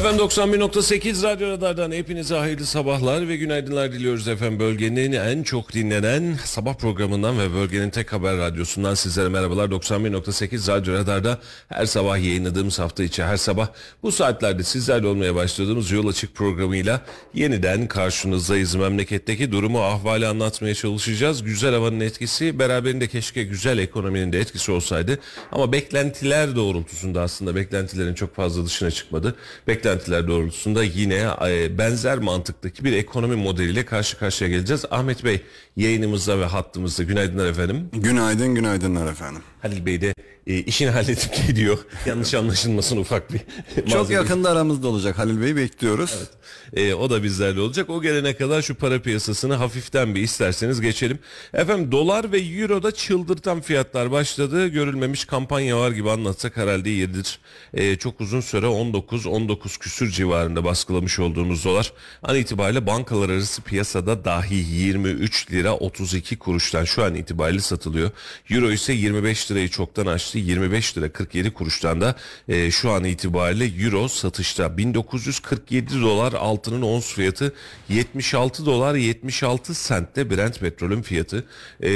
Efendim 91.8 Radyo Radar'dan hepinize hayırlı sabahlar ve günaydınlar diliyoruz efendim. Bölgenin en çok dinlenen sabah programından ve bölgenin tek haber radyosundan sizlere merhabalar. 91.8 Radyo Radar'da her sabah yayınladığımız hafta içi her sabah bu saatlerde sizlerle olmaya başladığımız Yol Açık programıyla yeniden karşınızdayız. Memleketteki durumu ahvali anlatmaya çalışacağız. Güzel havanın etkisi beraberinde keşke güzel ekonominin de etkisi olsaydı. Ama beklentiler doğrultusunda aslında beklentilerin çok fazla dışına çıkmadı. Beklentiler doğrultusunda yine e, benzer mantıktaki bir ekonomi modeliyle karşı karşıya geleceğiz. Ahmet Bey yayınımızda ve hattımızda günaydınlar efendim. Günaydın, günaydınlar efendim. Halil Bey de e, işini halledip gidiyor. Yanlış anlaşılmasın ufak bir. Çok yakında aramızda olacak Halil Bey bekliyoruz. E, o da bizlerle olacak. O gelene kadar şu para piyasasını hafiften bir isterseniz geçelim. Efendim dolar ve euroda çıldırtan fiyatlar başladı. Görülmemiş kampanya var gibi anlatsak herhalde yeridir. E, çok uzun süre 19-19 küsür civarında baskılamış olduğumuz dolar. An itibariyle bankalar arası piyasada dahi 23 lira 32 kuruştan şu an itibariyle satılıyor. Euro ise 25 lirayı çoktan aştı. 25 lira 47 kuruştan da e, şu an itibariyle euro satışta 1947 dolar altının ons fiyatı 76 dolar 76 sentte Brent petrolün fiyatı. E,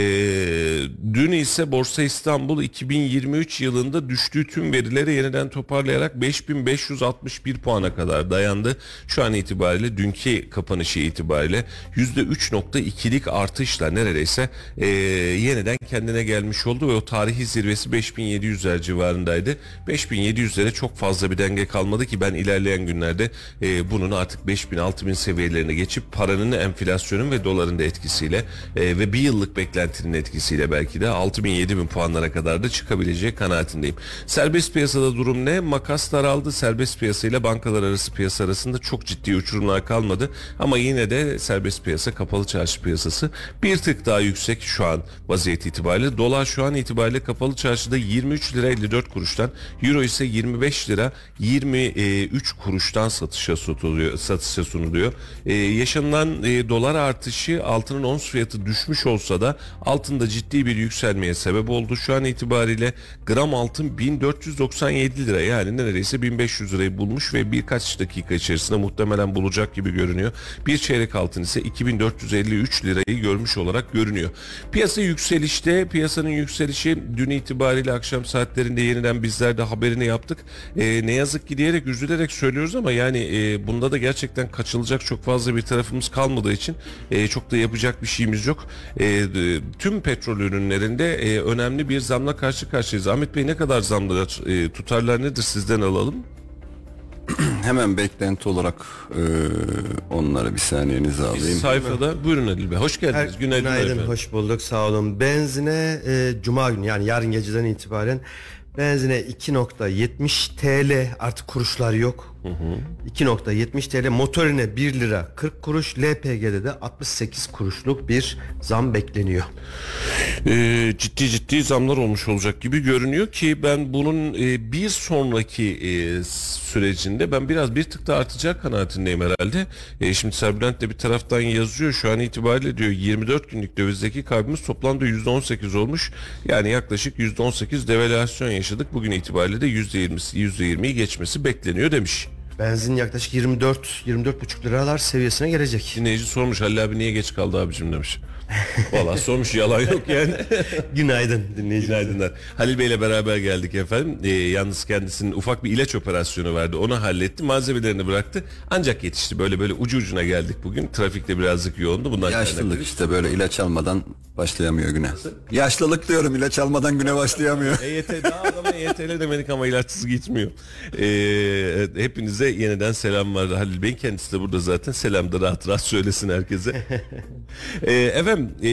dün ise Borsa İstanbul 2023 yılında düştüğü tüm verileri yeniden toparlayarak 5561 puana kadar dayandı. Şu an itibariyle dünkü kapanışı itibariyle %3.2'lik artışla neredeyse e, yeniden kendine gelmiş oldu ve o tarihi zirvesi 5700'ler civarındaydı. 5700'lere çok fazla bir denge kalmadı ki ben ilerleyen günlerde e, bunun artık 5000-6000 seviyelerine geçip paranın enflasyonun ve doların da etkisiyle e, ve bir yıllık beklentinin etkisiyle belki de 6000-7000 puanlara kadar da çıkabileceği kanaatindeyim. Serbest piyasada durum ne? Makas daraldı. Serbest piyasayla bankalar arası piyasa arasında çok ciddi uçurumlar kalmadı. Ama yine de serbest piyasa, kapalı çarşı piyasası bir tık daha yüksek şu an vaziyet itibariyle. Dolar şu an itibariyle kapalı çarşıda 23 lira 54 kuruştan, euro ise 25 lira 23 kuruştan satışa sunuluyor. Satışa sunuluyor. Ee, yaşanılan e, dolar artışı altının ons fiyatı düşmüş olsa da altında ciddi bir yükselmeye sebep oldu. Şu an itibariyle gram altın 1497 lira yani neredeyse 1500 lirayı bulmuş ve birkaç dakika içerisinde muhtemelen bulacak gibi görünüyor. Bir çeyrek altın ise 2453 lirayı görmüş olarak görünüyor. Piyasa yükselişte, piyasanın yükselişi dün itibariyle akşam saatlerinde yeniden bizler de haberini yaptık. Ee, ne yazık ki diyerek üzülerek söylüyoruz ama yani e, bunda da gerçekten kaçılacak çok fazla bir tarafımız kalmadığı için e, çok da yapacak bir şeyimiz yok. E, tüm petrol ürünlerinde e, önemli bir zamla karşı karşıyayız. Ahmet Bey ne kadar zamlar e, tutarlar nedir sizden alalım? Hemen beklenti olarak e, onları bir saniyenizi alayım. Sayfada buyurun Halil Bey. Hoş geldiniz. Her- Günaydın, günaydın, efendim. hoş bulduk, sağ olun. Benzine e, Cuma günü yani yarın geceden itibaren benzine 2.70 TL artık kuruşlar yok. 2.70 TL motorine 1 lira 40 kuruş LPG'de de 68 kuruşluk bir zam bekleniyor. e, ciddi ciddi zamlar olmuş olacak gibi görünüyor ki ben bunun e, bir sonraki e, sürecinde ben biraz bir tık da artacak kanaatindeyim herhalde. E, şimdi Serbülent de bir taraftan yazıyor şu an itibariyle diyor 24 günlük dövizdeki kaybımız toplamda %18 olmuş. Yani yaklaşık %18 devalüasyon yaşadık. Bugün itibariyle de %20'si %20'yi geçmesi bekleniyor demiş. Benzin yaklaşık 24 24,5 liralar seviyesine gelecek. Dinleyici sormuş Halil abi niye geç kaldı abicim demiş. Valla sormuş yalan yok yani. Günaydın dinleyiciler. Günaydınlar. Halil Bey'le beraber geldik efendim. Ee, yalnız kendisinin ufak bir ilaç operasyonu vardı. Onu halletti. Malzemelerini bıraktı. Ancak yetişti. Böyle böyle ucu ucuna geldik bugün. Trafikte birazcık yoğundu. Bundan Yaşlılık kaynaklı. işte böyle ilaç almadan başlayamıyor güne. Yaşlılık diyorum ilaç almadan güne başlayamıyor. EYT daha adama EYT'le demedik ama ilaçsız gitmiyor. Ee, hepinize yeniden selam var. Halil Bey kendisi de burada zaten. Selam da rahat rahat söylesin herkese. Ee, efendim e,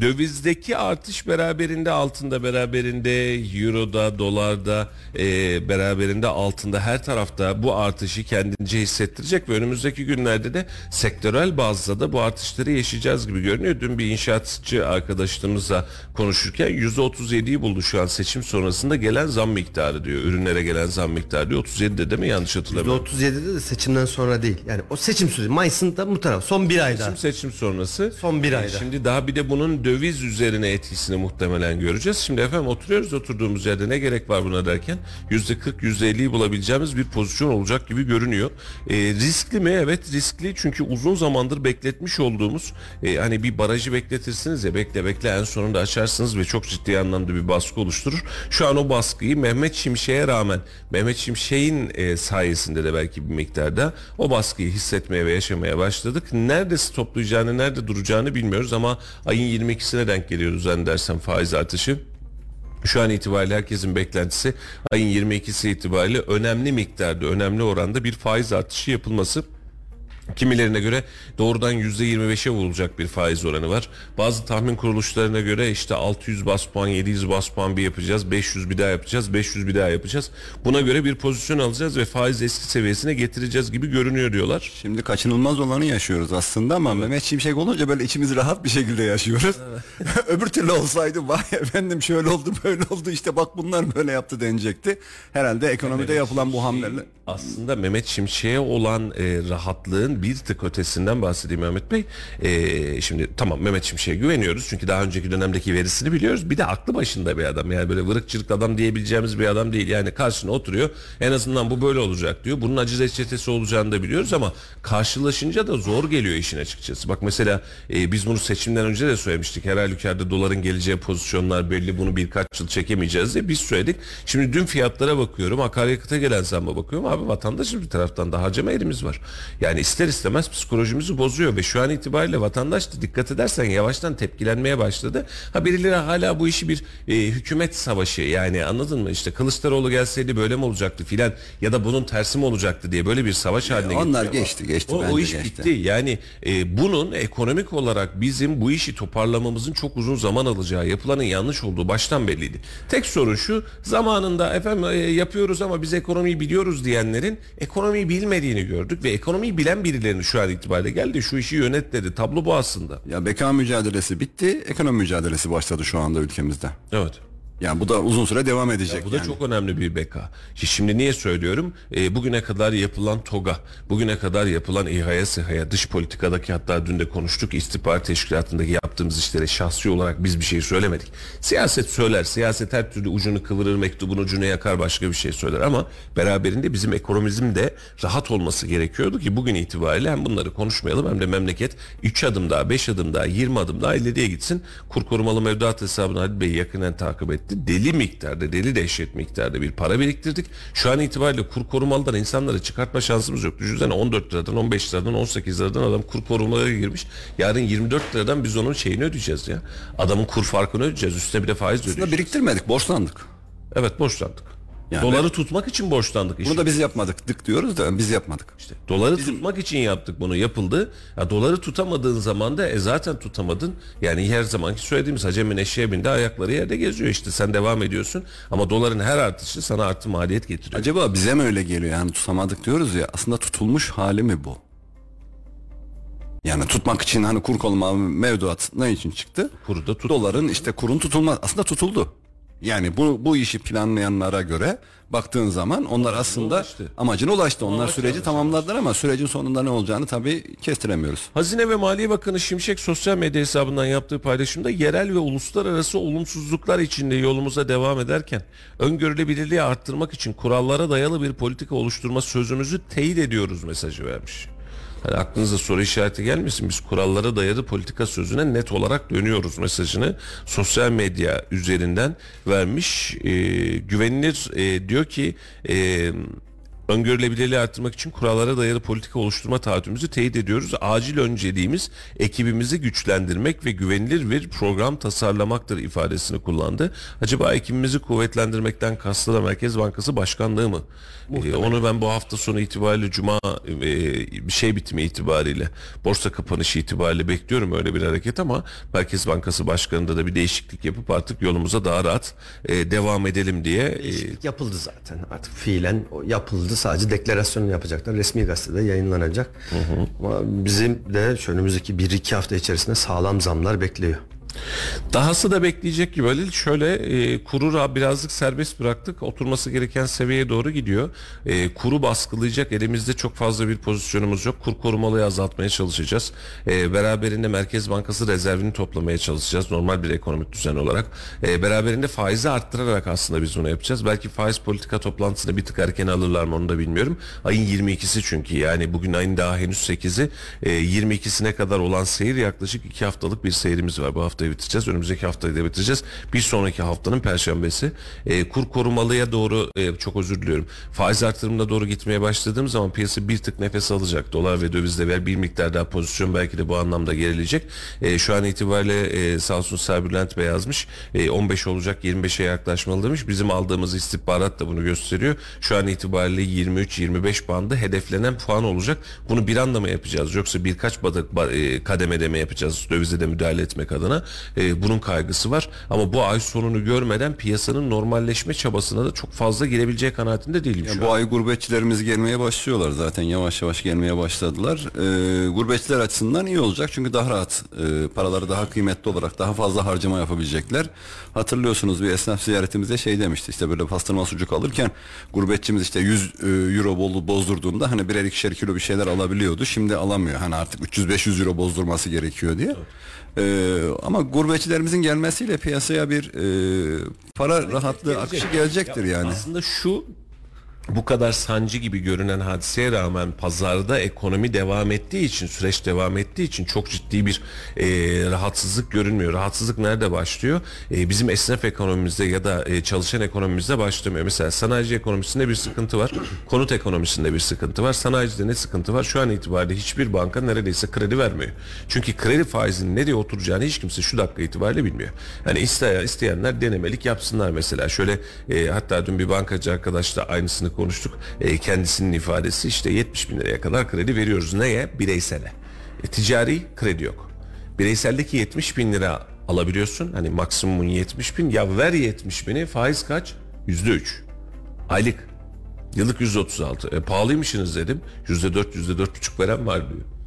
dövizdeki artış beraberinde altında beraberinde euroda dolarda e, beraberinde altında her tarafta bu artışı kendince hissettirecek ve önümüzdeki günlerde de sektörel bazda da bu artışları yaşayacağız gibi görünüyor. Dün bir inşaatçı arkadaşlarımızla konuşurken %37'yi buldu şu an seçim sonrasında gelen zam miktarı diyor. Ürünlere gelen zam miktarı diyor. 37'de değil mi yanlış hatırlamıyorum. 37'de de seçimden sonra değil. Yani o seçim süreci Mayıs'ın da bu taraf son bir ayda. Seçim seçim sonrası. Son bir ayda. Şimdi daha bir de bunun döviz üzerine etkisini muhtemelen göreceğiz. Şimdi efendim oturuyoruz oturduğumuz yerde ne gerek var buna derken %40 %50'yi bulabileceğimiz bir pozisyon olacak gibi görünüyor. Ee, riskli mi? Evet riskli çünkü uzun zamandır bekletmiş olduğumuz e, hani bir barajı bekletirsiniz ya bekle bekle en sonunda açarsınız ve çok ciddi anlamda bir baskı oluşturur. Şu an o baskıyı Mehmet Şimşek'e rağmen Mehmet Şimşek'in e, sayesinde de belki bir miktarda o baskıyı hissetmeye ve yaşamaya başladık. Nerede stoplayacağını, nerede duracağını bilmiyoruz ama ayın 22'sine denk geliyoruz zannedersem faiz artışı. Şu an itibariyle herkesin beklentisi ayın 22'si itibariyle önemli miktarda, önemli oranda bir faiz artışı yapılması. Kimilerine göre doğrudan %25'e vurulacak bir faiz oranı var. Bazı tahmin kuruluşlarına göre işte 600 bas puan, 700 bas puan bir yapacağız, 500 bir daha yapacağız, 500 bir daha yapacağız. Buna göre bir pozisyon alacağız ve faiz eski seviyesine getireceğiz gibi görünüyor diyorlar. Şimdi kaçınılmaz olanı yaşıyoruz aslında ama Mehmet Şimşek olunca böyle içimiz rahat bir şekilde yaşıyoruz. Öbür türlü olsaydı vay efendim şöyle oldu böyle oldu işte bak bunlar böyle yaptı denecekti. Herhalde ekonomide yapılan bu hamleler. Aslında Mehmet Şimşek'e olan e, rahatlığın bir tık ötesinden bahsedeyim Mehmet Bey. E, şimdi tamam Mehmet Şimşek'e güveniyoruz çünkü daha önceki dönemdeki verisini biliyoruz. Bir de aklı başında bir adam yani böyle vırık çırık adam diyebileceğimiz bir adam değil. Yani karşına oturuyor en azından bu böyle olacak diyor. Bunun acı reçetesi olacağını da biliyoruz ama karşılaşınca da zor geliyor işin açıkçası. Bak mesela e, biz bunu seçimden önce de söylemiştik. Her halükarda doların geleceği pozisyonlar belli bunu birkaç yıl çekemeyeceğiz diye biz söyledik. Şimdi dün fiyatlara bakıyorum akaryakıta gelen zamma bakıyorum abi vatandaşın bir taraftan da harcama elimiz var. Yani ister istemez psikolojimizi bozuyor ve şu an itibariyle vatandaş da dikkat edersen yavaştan tepkilenmeye başladı. Ha birileri hala bu işi bir e, hükümet savaşı yani anladın mı işte Kılıçdaroğlu gelseydi böyle mi olacaktı filan ya da bunun tersi mi olacaktı diye böyle bir savaş haline onlar getiriyor. geçti, geçti, O, o iş geçti. bitti. Yani e, bunun ekonomik olarak bizim bu işi toparlamamızın çok uzun zaman alacağı, yapılanın yanlış olduğu baştan belliydi. Tek sorun şu, zamanında efendim e, yapıyoruz ama biz ekonomiyi biliyoruz diyenlerin ekonomiyi bilmediğini gördük ve ekonomiyi bilen birilerinin şu an itibariyle geldi şu işi yönet dedi. Tablo bu aslında. Ya beka mücadelesi bitti, ekonomi mücadelesi başladı şu anda ülkemizde. Evet. Yani bu da uzun süre devam edecek. Bu da yani. çok önemli bir beka. Şimdi niye söylüyorum? E, bugüne kadar yapılan TOG'a, bugüne kadar yapılan İHA'ya, SİHA'ya, dış politikadaki hatta dün de konuştuk istihbarat teşkilatındaki yaptığımız işlere şahsi olarak biz bir şey söylemedik. Siyaset söyler, siyaset her türlü ucunu kıvırır, mektubun ucunu yakar başka bir şey söyler ama beraberinde bizim ekonomimizin de rahat olması gerekiyordu ki bugün itibariyle hem bunları konuşmayalım hem de memleket 3 adım daha, 5 adım daha, 20 adım daha ileriye gitsin. Kur korumalı mevduat hesabını Halil Bey yakından takip etti. Deli miktarda, deli dehşet miktarda bir para biriktirdik. Şu an itibariyle kur korumalıdan insanları çıkartma şansımız yok. Düşünsene 14 liradan, 15 liradan, 18 liradan adam kur korumalara girmiş. Yarın 24 liradan biz onun şeyini ödeyeceğiz ya. Adamın kur farkını ödeyeceğiz. Üstüne bir de faiz Aslında ödeyeceğiz. biriktirmedik, borçlandık. Evet borçlandık. Yani- Doları tutmak için borçlandık. Bunu işin da biz yapmadık. Dık diyoruz da biz yapmadık. işte doları tutmak için yaptık bunu yapıldı. Ya doları tutamadığın zaman da e zaten tutamadın. Yani her zamanki söylediğimiz hacemin eşeğe bindi ayakları yerde geziyor işte sen devam ediyorsun. Ama doların her artışı sana artı maliyet getiriyor. Acaba bize mi öyle geliyor? Yani tutamadık diyoruz ya. Aslında tutulmuş hali mi bu? Yani tutmak için hani kur korumalı mevduat ne için çıktı? Kuru da tut. Doların işte kurun tutulmaz. Aslında tutuldu. Yani bu bu işi planlayanlara göre baktığın zaman onlar aslında ulaştı. amacına ulaştı. Onlar Amaç süreci ulaştı. tamamladılar ama sürecin sonunda ne olacağını tabii kestiremiyoruz. Hazine ve Maliye Bakanı Şimşek sosyal medya hesabından yaptığı paylaşımda yerel ve uluslararası olumsuzluklar içinde yolumuza devam ederken öngörülebilirliği arttırmak için kurallara dayalı bir politika oluşturma sözümüzü teyit ediyoruz mesajı vermiş. Hani aklınıza soru işareti gelmesin. Biz kurallara dayalı politika sözüne net olarak dönüyoruz mesajını sosyal medya üzerinden vermiş. E, güvenilir e, diyor ki e, öngörülebilirliği arttırmak için kurallara dayalı politika oluşturma taahhütümüzü teyit ediyoruz. Acil önceliğimiz ekibimizi güçlendirmek ve güvenilir bir program tasarlamaktır ifadesini kullandı. Acaba ekibimizi kuvvetlendirmekten kastı da Merkez Bankası Başkanlığı mı? Ee, onu ben bu hafta sonu itibariyle Cuma e, bir şey bitimi itibariyle borsa kapanışı itibariyle bekliyorum öyle bir hareket ama Merkez Bankası Başkanı'nda da bir değişiklik yapıp artık yolumuza daha rahat e, devam edelim diye e, Değişiklik yapıldı zaten artık fiilen yapıldı sadece deklarasyonu yapacaklar resmi gazetede yayınlanacak ama bizim de önümüzdeki bir iki hafta içerisinde sağlam zamlar bekliyor. Dahası da bekleyecek gibi Halil. Şöyle e, kuru ra- birazcık serbest bıraktık. Oturması gereken seviyeye doğru gidiyor. E, kuru baskılayacak. Elimizde çok fazla bir pozisyonumuz yok. Kur korumalıyı azaltmaya çalışacağız. E, beraberinde Merkez Bankası rezervini toplamaya çalışacağız. Normal bir ekonomik düzen olarak. E, beraberinde faizi arttırarak aslında biz bunu yapacağız. Belki faiz politika toplantısını bir tık erken alırlar mı onu da bilmiyorum. Ayın 22'si çünkü yani bugün ayın daha henüz 8'i. E, 22'sine kadar olan seyir yaklaşık 2 haftalık bir seyrimiz var. Bu haftayı bitireceğiz. Önümüzdeki haftayı da bitireceğiz. Bir sonraki haftanın perşembesi. E, kur korumalıya doğru e, çok özür diliyorum. Faiz artırımına doğru gitmeye başladığım zaman piyasa bir tık nefes alacak. Dolar ve dövizde ver bir miktar daha pozisyon belki de bu anlamda gerileyecek. E, şu an itibariyle e, sağ olsun Serbülent Bey yazmış. E, 15 olacak 25'e yaklaşmalı demiş. Bizim aldığımız istihbarat da bunu gösteriyor. Şu an itibariyle 23-25 bandı hedeflenen puan olacak. Bunu bir anda mı yapacağız? Yoksa birkaç badık, ba- e, kademede mi yapacağız? Dövize de müdahale etmek adına. E, bunun kaygısı var. Ama bu ay sonunu görmeden piyasanın normalleşme çabasına da çok fazla girebileceği kanaatinde değilim Ya bu an. ay gurbetçilerimiz gelmeye başlıyorlar zaten yavaş yavaş gelmeye başladılar. Ee, gurbetçiler açısından iyi olacak çünkü daha rahat e, paraları daha kıymetli olarak daha fazla harcama yapabilecekler. Hatırlıyorsunuz bir esnaf ziyaretimizde şey demişti işte böyle pastırma sucuk alırken gurbetçimiz işte 100 e, euro bol- bozdurduğunda hani birer ikişer kilo bir şeyler alabiliyordu. Şimdi alamıyor hani artık 300-500 euro bozdurması gerekiyor diye. Ee, ama gurbetçilerimizin gelmesiyle piyasaya bir e, para rahatlığı akışı gelecektir yani. Aslında şu bu kadar sancı gibi görünen hadiseye rağmen pazarda ekonomi devam ettiği için süreç devam ettiği için çok ciddi bir e, rahatsızlık görünmüyor. Rahatsızlık nerede başlıyor? E, bizim esnaf ekonomimizde ya da e, çalışan ekonomimizde başlamıyor. Mesela sanayici ekonomisinde bir sıkıntı var. Konut ekonomisinde bir sıkıntı var. Sanayicide ne sıkıntı var? Şu an itibariyle hiçbir banka neredeyse kredi vermiyor. Çünkü kredi faizinin nereye oturacağını hiç kimse şu dakika itibariyle bilmiyor. Hani isteyen, isteyenler denemelik yapsınlar mesela. Şöyle e, hatta dün bir bankacı arkadaşla aynısını konuştuk. E, kendisinin ifadesi işte 70 bin liraya kadar kredi veriyoruz. Neye? Bireysele. E, ticari kredi yok. Bireyseldeki 70 bin lira alabiliyorsun. Hani maksimumun 70 bin. Ya ver 70 bini faiz kaç? Yüzde üç. Aylık. Yıllık 136. E, pahalıymışsınız dedim. Yüzde dört, yüzde dört buçuk veren var diyor.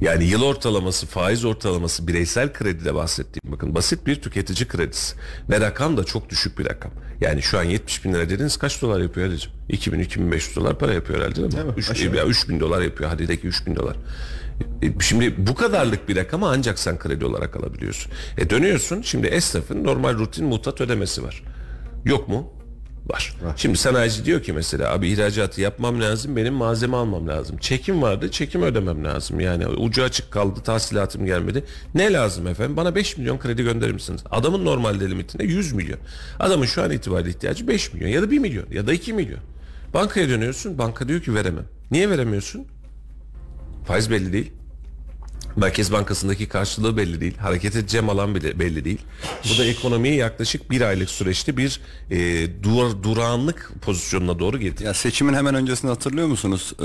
Yani yıl ortalaması, faiz ortalaması bireysel kredide bahsettiğim bakın basit bir tüketici kredisi. Ve rakam da çok düşük bir rakam. Yani şu an 70 bin lira dediniz kaç dolar yapıyor Ali'cim? 2000-2500 dolar para yapıyor herhalde değil mi? 3, ya 3 bin dolar yapıyor hadi de ki 3 bin dolar. E, Şimdi bu kadarlık bir rakamı ancak sen kredi olarak alabiliyorsun. E dönüyorsun şimdi esnafın normal rutin muhtat ödemesi var. Yok mu? Var. Şimdi sanayici diyor ki mesela abi ihracatı yapmam lazım benim malzeme almam lazım. Çekim vardı çekim ödemem lazım. Yani ucu açık kaldı tahsilatım gelmedi. Ne lazım efendim? Bana 5 milyon kredi gönderir misiniz? Adamın normalde limitinde 100 milyon. Adamın şu an itibariyle ihtiyacı 5 milyon ya da 1 milyon ya da 2 milyon. Bankaya dönüyorsun banka diyor ki veremem. Niye veremiyorsun? Faiz belli değil. Merkez Bankası'ndaki karşılığı belli değil. Hareket edeceğim alan bile belli değil. Bu da ekonomiyi yaklaşık bir aylık süreçte bir e, dur, durağanlık pozisyonuna doğru getirdi. Ya seçimin hemen öncesinde hatırlıyor musunuz? Ee,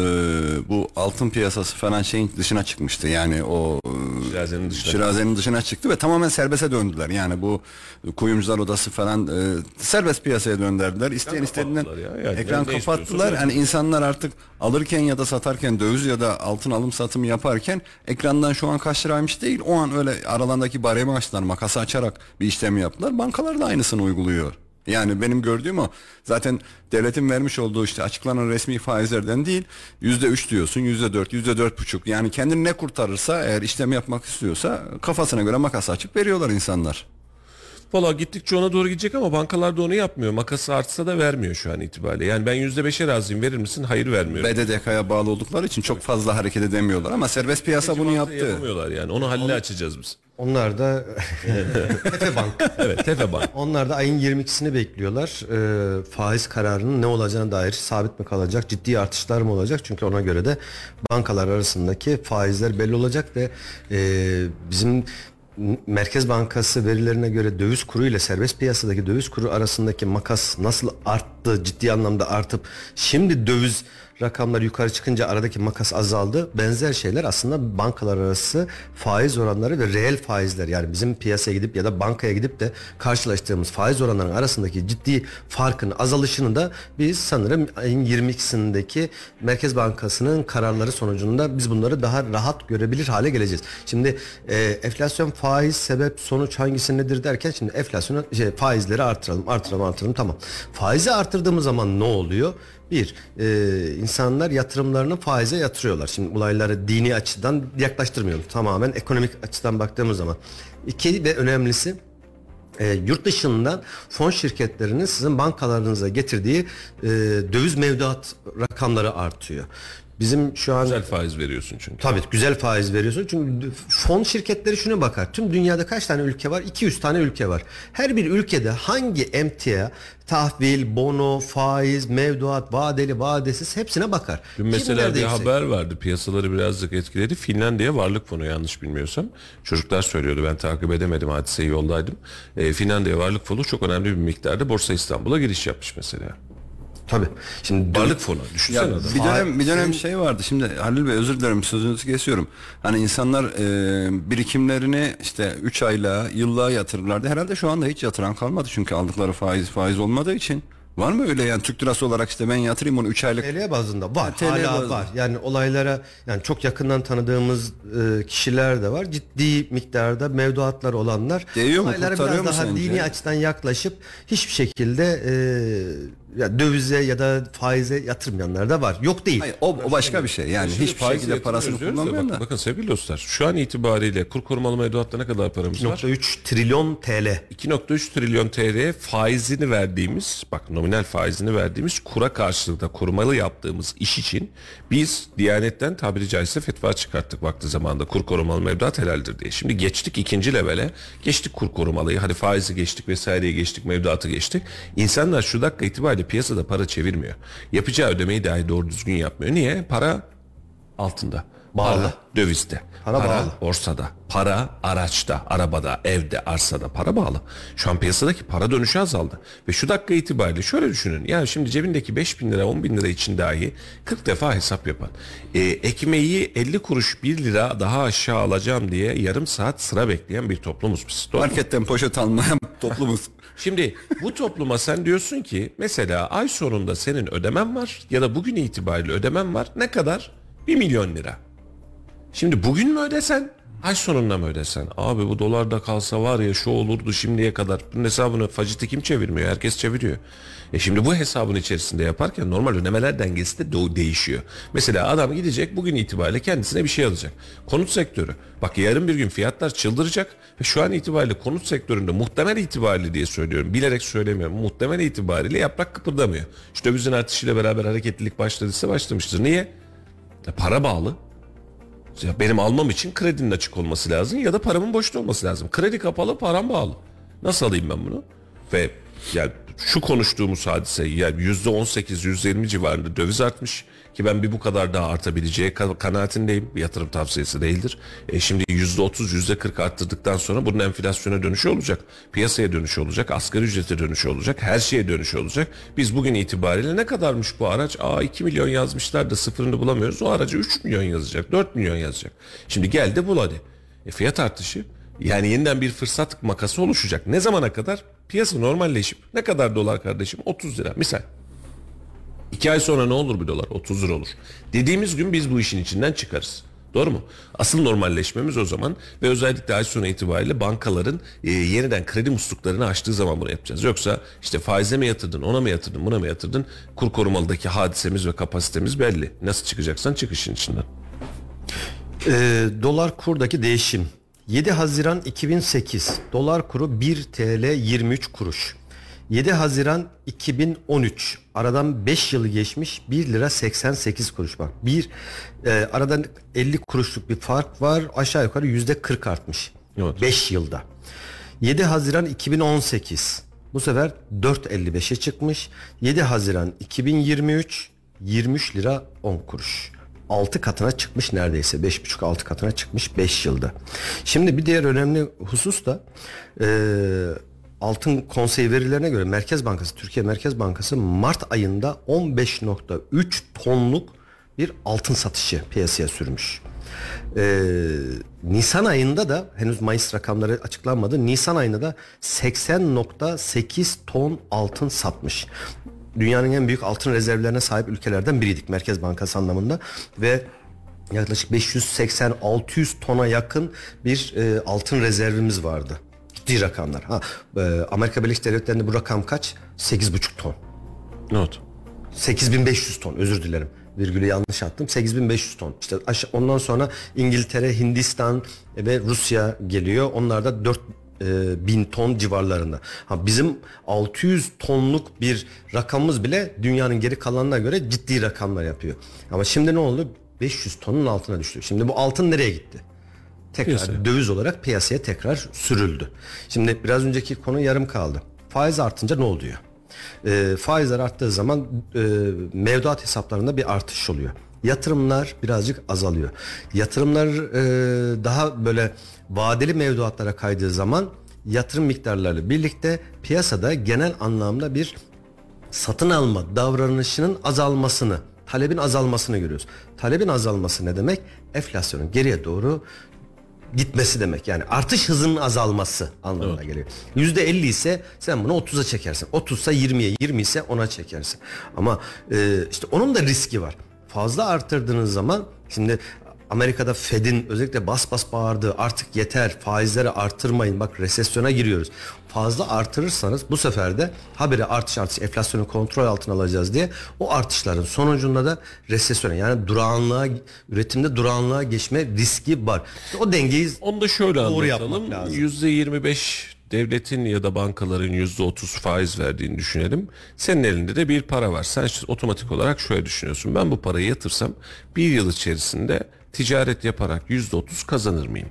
bu altın piyasası falan şeyin dışına çıkmıştı. Yani o e, Şirazenin dışına. şirazenin dışına çıktı ve tamamen serbeste döndüler. Yani bu kuyumcular odası falan e, serbest piyasaya döndürdüler. İsteyen istediğinden ya. Yani ekran kapattılar. Yani insanlar artık alırken ya da satarken döviz ya da altın alım satımı yaparken ekrandan şu an kaç liraymış değil. O an öyle aralarındaki baremi açtılar. Makası açarak bir işlem yaptılar. Bankalar da aynısını uyguluyor. Yani benim gördüğüm o. Zaten devletin vermiş olduğu işte açıklanan resmi faizlerden değil yüzde üç diyorsun yüzde dört yüzde dört buçuk yani kendini ne kurtarırsa eğer işlem yapmak istiyorsa kafasına göre makas açıp veriyorlar insanlar. Valla gittikçe ona doğru gidecek ama bankalar da onu yapmıyor. Makası artsa da vermiyor şu an itibariyle. Yani ben %5'e razıyım verir misin? Hayır vermiyorum. BDDK'ya bağlı oldukları için çok fazla hareket edemiyorlar ama serbest piyasa bunu yaptı. Yapamıyorlar yani. Onu halle açacağız biz. Onlar da Tefe Bank. Evet Tefe Bank. Onlar da ayın 22'sini bekliyorlar. Ee, faiz kararının ne olacağına dair sabit mi kalacak, ciddi artışlar mı olacak? Çünkü ona göre de bankalar arasındaki faizler belli olacak ve e, bizim Merkez Bankası verilerine göre döviz kuru ile serbest piyasadaki döviz kuru arasındaki makas nasıl arttı, ciddi anlamda artıp şimdi döviz rakamlar yukarı çıkınca aradaki makas azaldı. Benzer şeyler aslında bankalar arası faiz oranları ve reel faizler yani bizim piyasaya gidip ya da bankaya gidip de karşılaştığımız faiz oranlarının arasındaki ciddi farkın azalışını da biz sanırım ayın 22'sindeki Merkez Bankası'nın kararları sonucunda biz bunları daha rahat görebilir hale geleceğiz. Şimdi e, enflasyon faiz sebep sonuç hangisi nedir derken şimdi enflasyonu şey, faizleri artıralım artıralım artıralım tamam. Faizi artırdığımız zaman ne oluyor? Bir, e, insanlar yatırımlarını faize yatırıyorlar. Şimdi olayları dini açıdan yaklaştırmıyorum. Tamamen ekonomik açıdan baktığımız zaman. İki ve önemlisi e, yurt dışından fon şirketlerinin sizin bankalarınıza getirdiği e, döviz mevduat rakamları artıyor. Bizim şu an Güzel faiz veriyorsun çünkü. Tabii güzel faiz veriyorsun. Çünkü fon şirketleri şuna bakar. Tüm dünyada kaç tane ülke var? 200 tane ülke var. Her bir ülkede hangi emtia, tahvil, bono, faiz, mevduat, vadeli, vadesiz hepsine bakar. Dün mesela bir yüksek? haber vardı piyasaları birazcık etkiledi. Finlandiya Varlık Fonu yanlış bilmiyorsam. Çocuklar söylüyordu ben takip edemedim hadiseyi yoldaydım. E, Finlandiya Varlık Fonu çok önemli bir miktarda Borsa İstanbul'a giriş yapmış mesela. Tabii. Şimdi Varlık Fonu Ya düşünsene adam. bir dönem bir dönem şey vardı. Şimdi Halil Bey özür dilerim sözünüzü kesiyorum. Hani insanlar e, birikimlerini işte 3 aylığa, yıllığa yatırırlardı. Herhalde şu anda hiç yatıran kalmadı çünkü aldıkları faiz faiz olmadığı için. Var mı öyle yani Türk lirası olarak işte ben yatırayım onu 3 aylık TL bazında var. TL hala bazında. var. Yani olaylara yani çok yakından tanıdığımız e, kişiler de var. Ciddi miktarda mevduatlar olanlar Değiyor mu? olaylara biraz mu daha sence? dini açıdan yaklaşıp hiçbir şekilde e, ya dövize ya da faize yatırmayanlar da var. Yok değil. Hayır, o, o başka bir şey. Yani Şimdi hiçbir şekilde parasını da kullanmayan bakın, da. bakın sevgili dostlar şu an itibariyle kur korumalı mevduatta ne kadar paramız var? 2.3 trilyon TL. 2.3 trilyon TL faizini verdiğimiz bak nominal faizini verdiğimiz kura karşılığında korumalı yaptığımız iş için biz Diyanet'ten tabiri caizse fetva çıkarttık vakti zamanında kur korumalı mevduat helaldir diye. Şimdi geçtik ikinci levele geçtik kur korumalıyı hadi faizi geçtik vesaireyi geçtik mevduatı geçtik. İnsanlar şu dakika itibariyle piyasada para çevirmiyor. Yapacağı ödemeyi dahi doğru düzgün yapmıyor. Niye? Para altında. Bağlı. Para dövizde. Para bağlı. borsada. Para araçta, arabada, evde, arsada para bağlı. Şu an piyasadaki para dönüşü azaldı. Ve şu dakika itibariyle şöyle düşünün. Yani şimdi cebindeki 5 bin lira 10 bin lira için dahi 40 defa hesap yapan. E, ekmeği 50 kuruş 1 lira daha aşağı alacağım diye yarım saat sıra bekleyen bir toplumuz biz. Doğru mu? Marketten poşet almayan toplumuz. Şimdi bu topluma sen diyorsun ki mesela ay sonunda senin ödemen var ya da bugün itibariyle ödemen var. Ne kadar? 1 milyon lira. Şimdi bugün mü ödesen? Ay sonunda mı ödesen? Abi bu dolarda kalsa var ya şu olurdu şimdiye kadar. Bunun hesabını faciti kim çevirmiyor? Herkes çeviriyor. E şimdi bu hesabın içerisinde yaparken normal ödemeler dengesi de değişiyor. Mesela adam gidecek bugün itibariyle kendisine bir şey alacak. Konut sektörü. Bak yarın bir gün fiyatlar çıldıracak ve şu an itibariyle konut sektöründe muhtemel itibariyle diye söylüyorum. Bilerek söylemiyorum. Muhtemel itibariyle yaprak kıpırdamıyor. Şu dövizin artışıyla beraber hareketlilik başladıysa başlamıştır. Niye? E para bağlı. Ya benim almam için kredinin açık olması lazım ya da paramın boşta olması lazım. Kredi kapalı, param bağlı. Nasıl alayım ben bunu? Ve yani şu konuştuğumuz hadise yani yüzde 18 yüzde 20 civarında döviz artmış ki ben bir bu kadar daha artabileceği ka- kanaatindeyim. Bir yatırım tavsiyesi değildir. E şimdi yüzde 30 yüzde 40 arttırdıktan sonra bunun enflasyona dönüşü olacak. Piyasaya dönüşü olacak. Asgari ücrete dönüşü olacak. Her şeye dönüşü olacak. Biz bugün itibariyle ne kadarmış bu araç? Aa 2 milyon yazmışlar da sıfırını bulamıyoruz. O araca 3 milyon yazacak. 4 milyon yazacak. Şimdi gel de bul hadi. E fiyat artışı yani yeniden bir fırsat makası oluşacak. Ne zamana kadar? Piyasa normalleşip ne kadar dolar kardeşim? 30 lira misal. İki ay sonra ne olur bir dolar? 30 lira olur. Dediğimiz gün biz bu işin içinden çıkarız. Doğru mu? Asıl normalleşmemiz o zaman ve özellikle ay sonu itibariyle bankaların e, yeniden kredi musluklarını açtığı zaman bunu yapacağız. Yoksa işte faize mi yatırdın, ona mı yatırdın, buna mı yatırdın? Kur korumalıdaki hadisemiz ve kapasitemiz belli. Nasıl çıkacaksan çık işin içinden. Ee, dolar kurdaki değişim 7 Haziran 2008 dolar kuru 1 TL 23 kuruş. 7 Haziran 2013 aradan 5 yılı geçmiş 1 lira 88 kuruş bak. Bir e, aradan 50 kuruşluk bir fark var aşağı yukarı yüzde 40 artmış. Evet. 5 yılda. 7 Haziran 2018 bu sefer 4.55'e çıkmış. 7 Haziran 2023 23 lira 10 kuruş. 6 katına çıkmış neredeyse 5,5-6 katına çıkmış 5 yılda. Şimdi bir diğer önemli husus da e, altın konsey verilerine göre Merkez Bankası Türkiye Merkez Bankası Mart ayında 15.3 tonluk bir altın satışı piyasaya sürmüş. Ee, Nisan ayında da henüz Mayıs rakamları açıklanmadı. Nisan ayında da 80.8 ton altın satmış. Dünyanın en büyük altın rezervlerine sahip ülkelerden biriydik Merkez Bankası anlamında ve yaklaşık 580-600 tona yakın bir e, altın rezervimiz vardı. Ciddi rakamlar. Ha, e, Amerika Birleşik Devletleri'nde bu rakam kaç? 8,5 ton. Not. 8500 ton özür dilerim. Virgülü yanlış attım. 8500 ton. İşte ondan sonra İngiltere, Hindistan ve Rusya geliyor. Onlar da 4 e, bin ton civarlarında. Ha bizim 600 tonluk bir rakamımız bile dünyanın geri kalanına göre ciddi rakamlar yapıyor. Ama şimdi ne oldu? 500 tonun altına düştü. Şimdi bu altın nereye gitti? Tekrar Piyasaya. döviz olarak piyasaya tekrar sürüldü. Şimdi biraz önceki konu yarım kaldı. Faiz artınca ne oluyor? E, faizler arttığı zaman e, mevduat hesaplarında bir artış oluyor. Yatırımlar birazcık azalıyor. Yatırımlar e, daha böyle vadeli mevduatlara kaydığı zaman yatırım miktarları birlikte piyasada genel anlamda bir satın alma davranışının azalmasını, talebin azalmasını görüyoruz. Talebin azalması ne demek? Enflasyonun geriye doğru gitmesi demek. Yani artış hızının azalması anlamına geliyor. Yüzde elli ise sen bunu 30'a çekersin. 30 ise 20'ye, 20 ise 10'a çekersin. Ama e, işte onun da riski var. Fazla arttırdığınız zaman şimdi Amerika'da Fed'in özellikle bas bas bağırdığı artık yeter faizleri artırmayın bak resesyona giriyoruz. Fazla artırırsanız bu sefer de habire artış artış enflasyonu kontrol altına alacağız diye o artışların sonucunda da resesyona yani durağanlığa üretimde durağanlığa geçme riski var. O dengeyi Onu da şöyle Doğru yapmak lazım. %25 devletin ya da bankaların %30 faiz verdiğini düşünelim. Senin elinde de bir para var. Sen işte otomatik olarak şöyle düşünüyorsun. Ben bu parayı yatırsam bir yıl içerisinde ticaret yaparak %30 kazanır mıyım?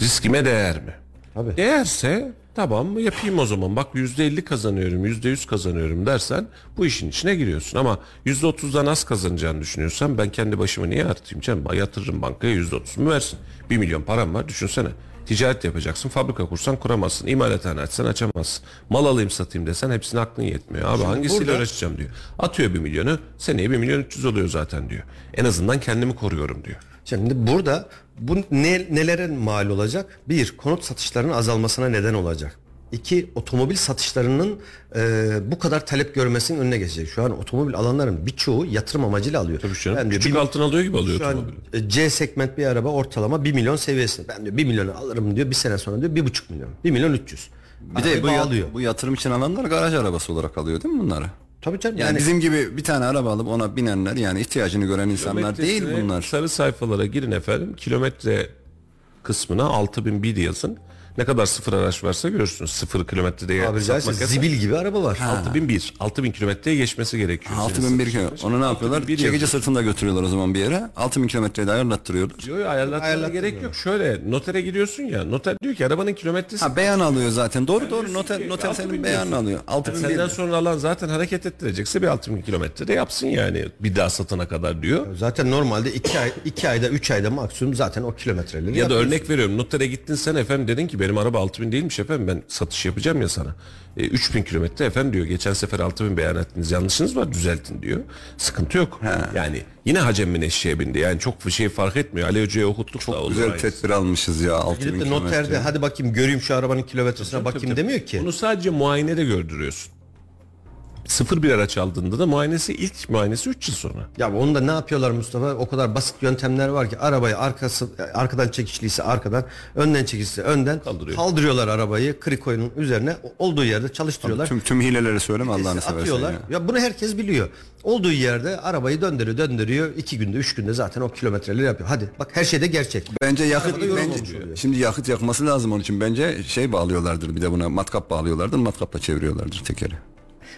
Riskime değer mi? Tabii. Değerse tamam yapayım o zaman. Bak %50 kazanıyorum, %100 kazanıyorum dersen bu işin içine giriyorsun. Ama %30'dan az kazanacağını düşünüyorsan ben kendi başımı niye artırayım canım? Yatırırım bankaya %30'umu versin. 1 milyon param var düşünsene. Ticaret yapacaksın, fabrika kursan kuramazsın, imalathane açsan açamazsın. Mal alayım satayım desen hepsine aklın yetmiyor. Abi hangisiyle burada- uğraşacağım diyor. Atıyor 1 milyonu, seneye 1 milyon 300 oluyor zaten diyor. En azından kendimi koruyorum diyor. Şimdi burada bu ne, nelere mal olacak? Bir, konut satışlarının azalmasına neden olacak. İki, otomobil satışlarının e, bu kadar talep görmesinin önüne geçecek. Şu an otomobil alanların birçoğu yatırım amacıyla alıyor. Tabii canım. Ben diyor, Küçük bir- altın alıyor gibi alıyor Şu an otomobili. e, C segment bir araba ortalama 1 milyon seviyesinde. Ben diyor 1 milyonu alırım diyor. Bir sene sonra diyor 1,5 milyon. 1 milyon 300. Bir de bu, bağlıyor. bu yatırım için alanlar garaj arabası olarak alıyor değil mi bunları? Tabii canım. Yani, Yani, bizim gibi bir tane araba alıp ona binenler yani ihtiyacını gören insanlar değil bunlar. Sarı sayfalara girin efendim. Kilometre kısmına 6001 yazın. Ne kadar sıfır araç varsa görürsünüz. Sıfır kilometrede caizse satmak yasak. zibil gibi araba var. 6001. 6000 kilometreye geçmesi gerekiyor. senin 6001 satışın kilo. için. Onu ne yapıyorlar? 6001 Çekici yazıyor. sırtında götürüyorlar o zaman bir yere. 6000 kilometreyi de ayarlattırıyorlar. Yok yok ayarlatmana gerek yok. Şöyle notere gidiyorsun ya. Noter diyor ki arabanın kilometresi. Ha beyan alıyor zaten. Doğru doğru noter ki, noter 6000 senin beyanını alıyor. Yani 6001. Senden sonra alan zaten hareket ettirecekse bir 6000 kilometrede yapsın yani. Bir daha satana kadar diyor. Zaten normalde 2 ay 2 ayda 3 ayda maksimum zaten o kilometreleri Ya da örnek veriyorum notere gittin sen efendim dedin ki benim araba 6000 değilmiş efendim ben satış yapacağım ya sana. E, 3000 kilometre efendim diyor geçen sefer 6000 beyan ettiniz yanlışınız var düzeltin diyor. Sıkıntı yok. Yani yine Hacem'in eşeğe bindi yani çok bir şey fark etmiyor. Ali Hoca'ya okuttuk da olur. Güzel tedbir almışız ya 6000 Gidip de kilometre. noterde hadi bakayım göreyim şu arabanın kilometresine bakayım demiyor ki. Bunu sadece muayenede gördürüyorsun. Sıfır bir araç aldığında da muayenesi ilk muayenesi 3 yıl sonra. Ya onu da ne yapıyorlar Mustafa? O kadar basit yöntemler var ki arabayı arkası arkadan çekişliyse arkadan, önden çekişliyse önden Kaldırıyor. kaldırıyorlar arabayı krikoyunun üzerine olduğu yerde çalıştırıyorlar. Tüm tüm hileleri söyleme Allah'ını seversen atıyorlar. ya. Ya. bunu herkes biliyor. Olduğu yerde arabayı döndürüyor, döndürüyor. iki günde, üç günde zaten o kilometreleri yapıyor. Hadi bak her şeyde gerçek. Bence yakıt bence, şimdi yakıt yakması lazım onun için. Bence şey bağlıyorlardır bir de buna matkap bağlıyorlardır. Matkapla çeviriyorlardır tekeri.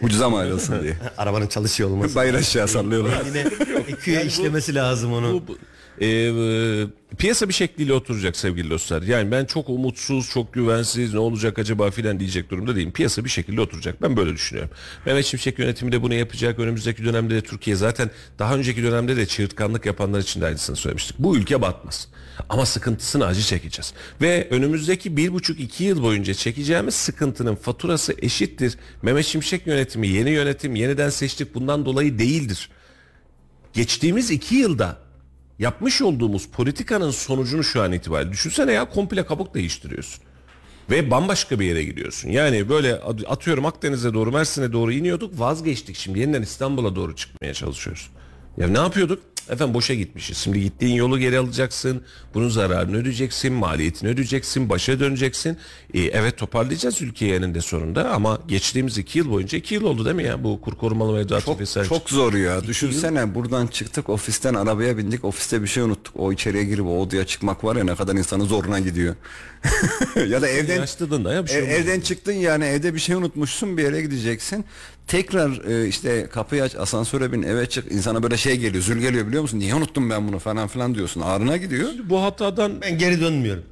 Ucuza mı ayrılsın diye. Arabanın çalışıyor olması. Bayır aşağı sallıyorlar. Yine EQ'ye işlemesi lazım onu. Bu, bu- e, e, piyasa bir şekliyle oturacak sevgili dostlar. Yani ben çok umutsuz, çok güvensiz, ne olacak acaba filan diyecek durumda değilim. Piyasa bir şekilde oturacak. Ben böyle düşünüyorum. Mehmet Şimşek yönetimi de bunu yapacak. Önümüzdeki dönemde de Türkiye zaten daha önceki dönemde de çığırtkanlık yapanlar için de aynısını söylemiştik. Bu ülke batmaz. Ama sıkıntısını acı çekeceğiz. Ve önümüzdeki bir buçuk iki yıl boyunca çekeceğimiz sıkıntının faturası eşittir. Mehmet Şimşek yönetimi, yeni yönetim, yeniden seçtik bundan dolayı değildir geçtiğimiz iki yılda yapmış olduğumuz politikanın sonucunu şu an itibariyle düşünsene ya komple kabuk değiştiriyorsun. Ve bambaşka bir yere gidiyorsun. Yani böyle atıyorum Akdeniz'e doğru Mersin'e doğru iniyorduk vazgeçtik. Şimdi yeniden İstanbul'a doğru çıkmaya çalışıyoruz. Ya ne yapıyorduk? Efendim boşa gitmişiz. Şimdi gittiğin yolu geri alacaksın. Bunun zararını ödeyeceksin. Maliyetini ödeyeceksin. Başa döneceksin. E, evet toparlayacağız ülkeyi eninde sonunda ama geçtiğimiz iki yıl boyunca iki yıl oldu değil mi ya bu kur korumalı mevduat Çok, vesaire. çok zor ya. Düşünsene buradan çıktık ofisten arabaya bindik ofiste bir şey unuttuk. O içeriye girip o odaya çıkmak var ya ne kadar insanın zoruna gidiyor. ya da evden Yaşlıdın da ya bir şey ev- evden çıktın yani evde bir şey unutmuşsun bir yere gideceksin. Tekrar e, işte kapıyı aç asansöre bin eve çık insana böyle şey geliyor zül geliyor biliyor musun? Niye unuttum ben bunu falan filan diyorsun. Ağrına gidiyor. Bu hatadan Ben geri dönmüyorum.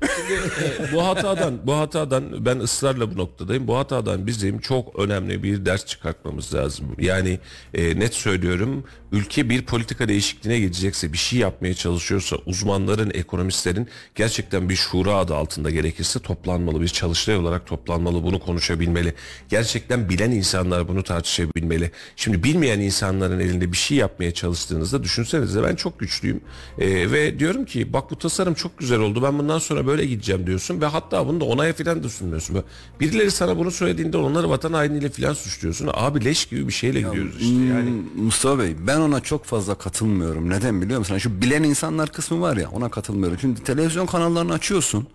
bu hatadan bu hatadan ben ısrarla bu noktadayım. Bu hatadan bizim çok önemli bir ders çıkartmamız lazım. Yani e, net söylüyorum ülke bir politika değişikliğine gidecekse bir şey yapmaya çalışıyorsa uzmanların, ekonomistlerin gerçekten bir şura adı altında gerekirse toplanmalı. Bir çalıştay olarak toplanmalı. Bunu konuşabilmeli. Gerçekten bilen insanlar bunu tartışabilmeli. Şimdi bilmeyen insanların elinde bir şey yapmaya çalıştığınızda düşünsenize ben çok güçlüyüm. E, ve diyorum ki bak bu tasarım çok güzel oldu. Ben bundan sonra böyle gideceğim diyorsun ve hatta bunu da onaya falan da sunmuyorsun. Birileri sana bunu söylediğinde onları vatan hainiyle falan suçluyorsun. Abi leş gibi bir şeyle gidiyoruz işte. Yani Hmm, Mustafa Bey ben ona çok fazla katılmıyorum. Neden biliyor musun? Hani Şu bilen insanlar kısmı var ya ona katılmıyorum. Şimdi televizyon kanallarını açıyorsun.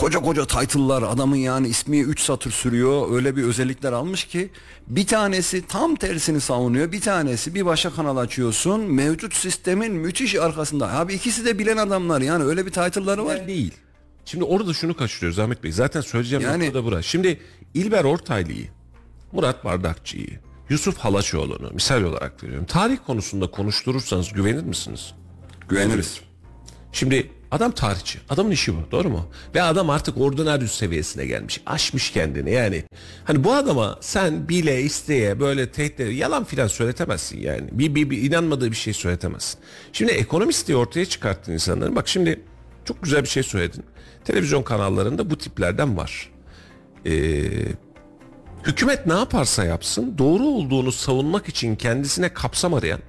Koca koca title'lar adamın yani ismi 3 satır sürüyor. Öyle bir özellikler almış ki bir tanesi tam tersini savunuyor. Bir tanesi bir başka kanal açıyorsun. Mevcut sistemin müthiş arkasında. Abi ikisi de bilen adamlar yani öyle bir title'ları var. değil. Şimdi orada şunu kaçırıyoruz Ahmet Bey. Zaten söyleyeceğim Yani- nokta da burası. Şimdi İlber Ortaylı'yı, Murat Bardakçı'yı, Yusuf Halaçoğlu'nu misal olarak veriyorum. Tarih konusunda konuşturursanız güvenir misiniz? Güveniriz. Şimdi adam tarihçi. Adamın işi bu. Doğru mu? Ve adam artık ordinaryüs seviyesine gelmiş. Aşmış kendini yani. Hani bu adama sen bile isteye böyle tehdit yalan filan söyletemezsin yani. Bir, bir, bir inanmadığı bir şey söyletemezsin. Şimdi ekonomist diye ortaya çıkarttın insanların. Bak şimdi çok güzel bir şey söyledin. Televizyon kanallarında bu tiplerden var. Ee, hükümet ne yaparsa yapsın doğru olduğunu savunmak için kendisine kapsam arayan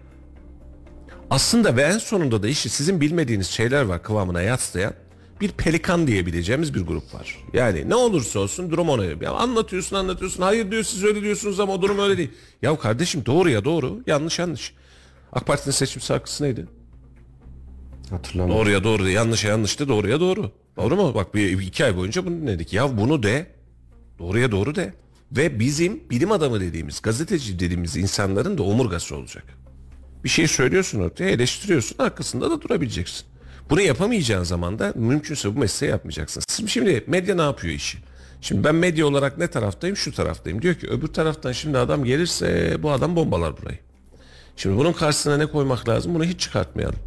aslında ve en sonunda da işi sizin bilmediğiniz şeyler var kıvamına yaslayan bir pelikan diyebileceğimiz bir grup var. Yani ne olursa olsun durum ona. Ya anlatıyorsun anlatıyorsun hayır diyor siz öyle diyorsunuz ama o durum öyle değil. Ya kardeşim doğru ya doğru yanlış yanlış. AK Parti'nin seçim şarkısı neydi? Hatırlamıyorum. Doğruya doğru yanlışa yanlıştı doğruya doğru. Doğru mu? Bak bir iki ay boyunca bunu dinledik. Ya bunu de doğruya doğru de. Ve bizim bilim adamı dediğimiz gazeteci dediğimiz insanların da omurgası olacak. Bir şey söylüyorsun ortaya eleştiriyorsun arkasında da durabileceksin. Bunu yapamayacağın zaman da mümkünse bu mesleği yapmayacaksın. Şimdi, medya ne yapıyor işi? Şimdi ben medya olarak ne taraftayım? Şu taraftayım. Diyor ki öbür taraftan şimdi adam gelirse bu adam bombalar burayı. Şimdi bunun karşısına ne koymak lazım? Bunu hiç çıkartmayalım.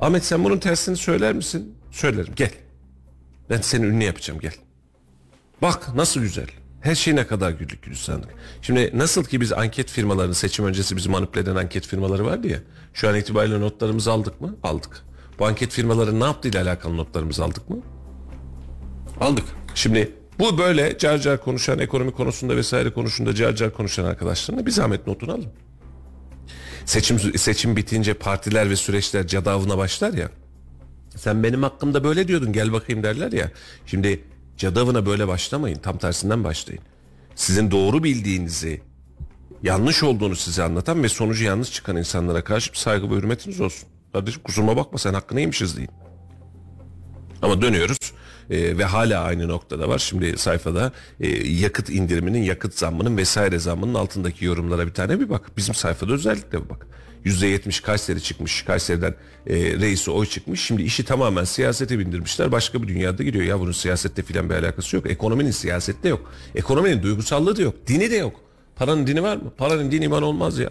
Ahmet sen bunun tersini söyler misin? Söylerim. Gel. Ben seni ünlü yapacağım gel. Bak nasıl güzel. Her şey ne kadar güllük gülistanlık. Şimdi nasıl ki biz anket firmalarını seçim öncesi bizi manipüle eden anket firmaları vardı ya. Şu an itibariyle notlarımızı aldık mı? Aldık. Bu anket firmaları ne yaptığıyla alakalı notlarımızı aldık mı? Aldık. Şimdi bu böyle car car konuşan ekonomi konusunda vesaire konusunda car car konuşan arkadaşlarına bir zahmet notunu alın. Seçim seçim bitince partiler ve süreçler cadavına başlar ya. Sen benim hakkımda böyle diyordun gel bakayım derler ya. Şimdi cadavına böyle başlamayın tam tersinden başlayın. Sizin doğru bildiğinizi yanlış olduğunu size anlatan ve sonucu yanlış çıkan insanlara karşı bir saygı ve hürmetiniz olsun. Kardeşim kusuruma bakma sen hakkını yemişiz deyin. Ama dönüyoruz e, ve hala aynı noktada var. Şimdi sayfada e, yakıt indiriminin, yakıt zammının vesaire zammının altındaki yorumlara bir tane bir bak. Bizim sayfada özellikle bir bak. %70 Kayseri çıkmış. Kayseri'den e, reisi oy çıkmış. Şimdi işi tamamen siyasete bindirmişler. Başka bir dünyada gidiyor. Ya bunun siyasette filan bir alakası yok. Ekonominin siyasette yok. Ekonominin duygusallığı da yok. Dini de yok. Paranın dini var mı? Paranın dini iman olmaz ya.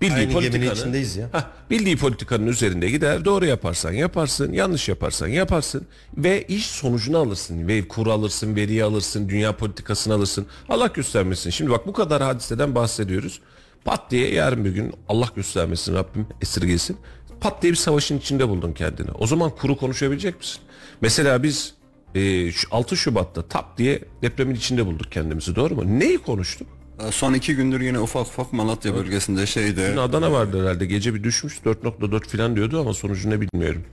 Bildiği Aynı politikanın, içindeyiz ya. Hah, bildiği politikanın üzerinde gider. Doğru yaparsan yaparsın, yanlış yaparsan yaparsın ve iş sonucunu alırsın. Ve kur alırsın, veriyi alırsın, dünya politikasını alırsın. Allah göstermesin. Şimdi bak bu kadar hadiseden bahsediyoruz. Pat diye yarın bir gün Allah göstermesin Rabbim esirgesin. Pat diye bir savaşın içinde buldun kendini. O zaman kuru konuşabilecek misin? Mesela biz e, şu 6 Şubat'ta tap diye depremin içinde bulduk kendimizi doğru mu? Neyi konuştuk? Son iki gündür yine ufak ufak Malatya bölgesinde şeyde Dün Adana vardı herhalde. Gece bir düşmüş 4.4 falan diyordu ama sonucu ne bilmiyorum.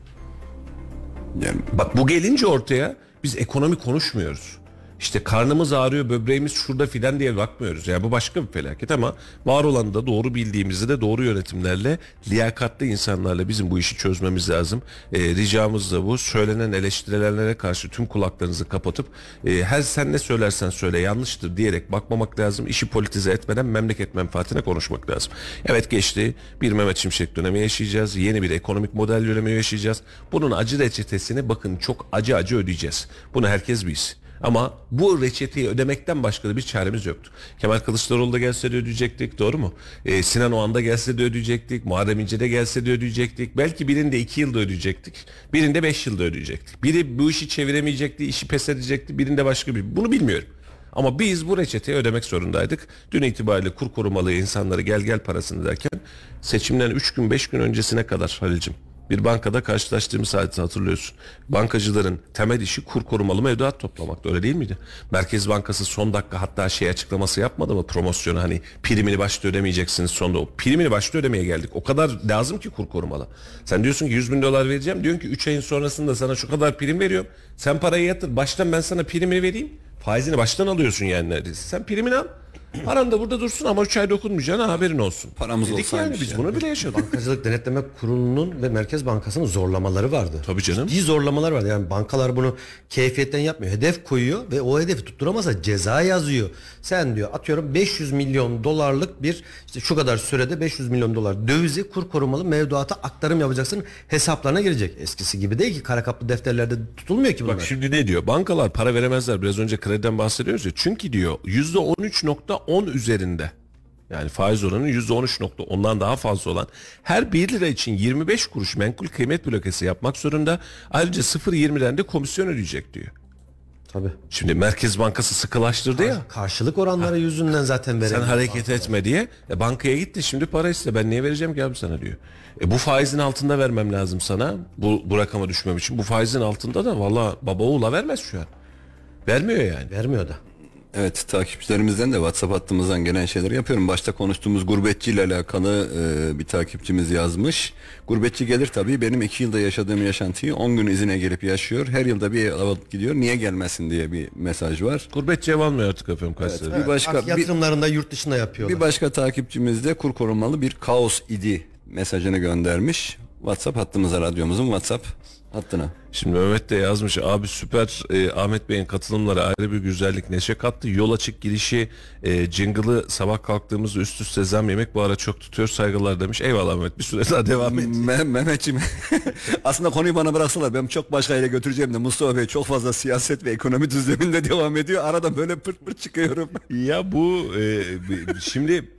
yani Bak bu gelince ortaya biz ekonomi konuşmuyoruz. İşte karnımız ağrıyor, böbreğimiz şurada filan diye bakmıyoruz. Yani bu başka bir felaket ama var olanı da doğru bildiğimizi de doğru yönetimlerle, liyakatli insanlarla bizim bu işi çözmemiz lazım. Ee, ricamız da bu. Söylenen eleştirilerlere karşı tüm kulaklarınızı kapatıp e, her sen ne söylersen söyle yanlıştır diyerek bakmamak lazım. İşi politize etmeden memleket menfaatine konuşmak lazım. Evet geçti. Bir Mehmet Şimşek dönemi yaşayacağız. Yeni bir ekonomik model dönemi yaşayacağız. Bunun acı reçetesini bakın çok acı acı ödeyeceğiz. Bunu herkes bilsin. Ama bu reçeteyi ödemekten başka da bir çaremiz yoktu. Kemal Kılıçdaroğlu da gelse de ödeyecektik doğru mu? Ee, Sinan Oğan da gelse de ödeyecektik. Muharrem İnce de gelse de ödeyecektik. Belki birinde iki yılda ödeyecektik. Birinde beş yılda ödeyecektik. Biri bu işi çeviremeyecekti, işi pes edecekti. Birinde başka bir. Bunu bilmiyorum. Ama biz bu reçeteyi ödemek zorundaydık. Dün itibariyle kur korumalı insanları gel gel parasını derken seçimden 3 gün 5 gün öncesine kadar Halil'cim bir bankada karşılaştığımız hadise hatırlıyorsun. Bankacıların temel işi kur korumalı mevduat toplamaktı öyle değil miydi? Merkez Bankası son dakika hatta şey açıklaması yapmadı mı promosyonu hani primini başta ödemeyeceksiniz sonunda o primini başta ödemeye geldik. O kadar lazım ki kur korumalı. Sen diyorsun ki 100 bin dolar vereceğim diyorsun ki 3 ayın sonrasında sana şu kadar prim veriyorum. Sen parayı yatır baştan ben sana primini vereyim. Faizini baştan alıyorsun yani neredeyse. Sen primini al. Paran da burada dursun ama 3 ay dokunmayacaksın ha, haberin olsun. Paramız Dedik yani olsaymış biz ya. bunu bile yaşadık. Bankacılık Denetleme Kurulu'nun ve Merkez Bankası'nın zorlamaları vardı. Tabii canım. Ciddi zorlamalar vardı. Yani bankalar bunu keyfiyetten yapmıyor. Hedef koyuyor ve o hedefi tutturamazsa ceza yazıyor. Sen diyor atıyorum 500 milyon dolarlık bir işte şu kadar sürede 500 milyon dolar dövizi kur korumalı mevduata aktarım yapacaksın hesaplarına girecek. Eskisi gibi değil ki kara kaplı defterlerde tutulmuyor ki bunlar. Bak şimdi ne diyor? Bankalar para veremezler. Biraz önce krediden bahsediyoruz ya. Çünkü diyor %13.10 üzerinde. Yani faiz oranı %13.10'dan daha fazla olan her 1 lira için 25 kuruş menkul kıymet blokesi yapmak zorunda. Ayrıca 0.20'den de komisyon ödeyecek diyor. Tabii. Şimdi Merkez Bankası sıkılaştırdı ya. Karşılık oranları yüzünden zaten Sen veremiyor. hareket etme diye e, bankaya gitti şimdi para iste ben niye vereceğim ki abi sana diyor. E, bu faizin altında vermem lazım sana bu, bu rakama düşmem için. Bu faizin altında da valla baba oğula vermez şu an. Vermiyor yani. Vermiyor da. Evet takipçilerimizden de WhatsApp hattımızdan gelen şeyleri yapıyorum. Başta konuştuğumuz gurbetçi ile alakalı e, bir takipçimiz yazmış. Gurbetçi gelir tabii benim iki yılda yaşadığım yaşantıyı 10 gün izine gelip yaşıyor. Her yılda bir alıp gidiyor. Niye gelmesin diye bir mesaj var. Gurbetçi ev almıyor artık efendim kaç sene. Bir başka Artık bir, yatırımlarında yurt dışında yapıyorlar. bir başka takipçimiz de kur korumalı bir kaos idi mesajını göndermiş. WhatsApp hattımıza radyomuzun WhatsApp hattına. Şimdi Mehmet de yazmış abi süper e, Ahmet Bey'in katılımları ayrı bir güzellik neşe kattı. Yol açık girişi e, jingle'ı sabah kalktığımızda üst üste zam yemek bu ara çok tutuyor saygılar demiş. Eyvallah Mehmet bir süre daha devam et. Me- Mehmetciğim aslında konuyu bana bıraksalar ben çok başka yere götüreceğim de Mustafa Bey çok fazla siyaset ve ekonomi düzleminde devam ediyor. Arada böyle pırt pırt çıkıyorum. Ya bu e, şimdi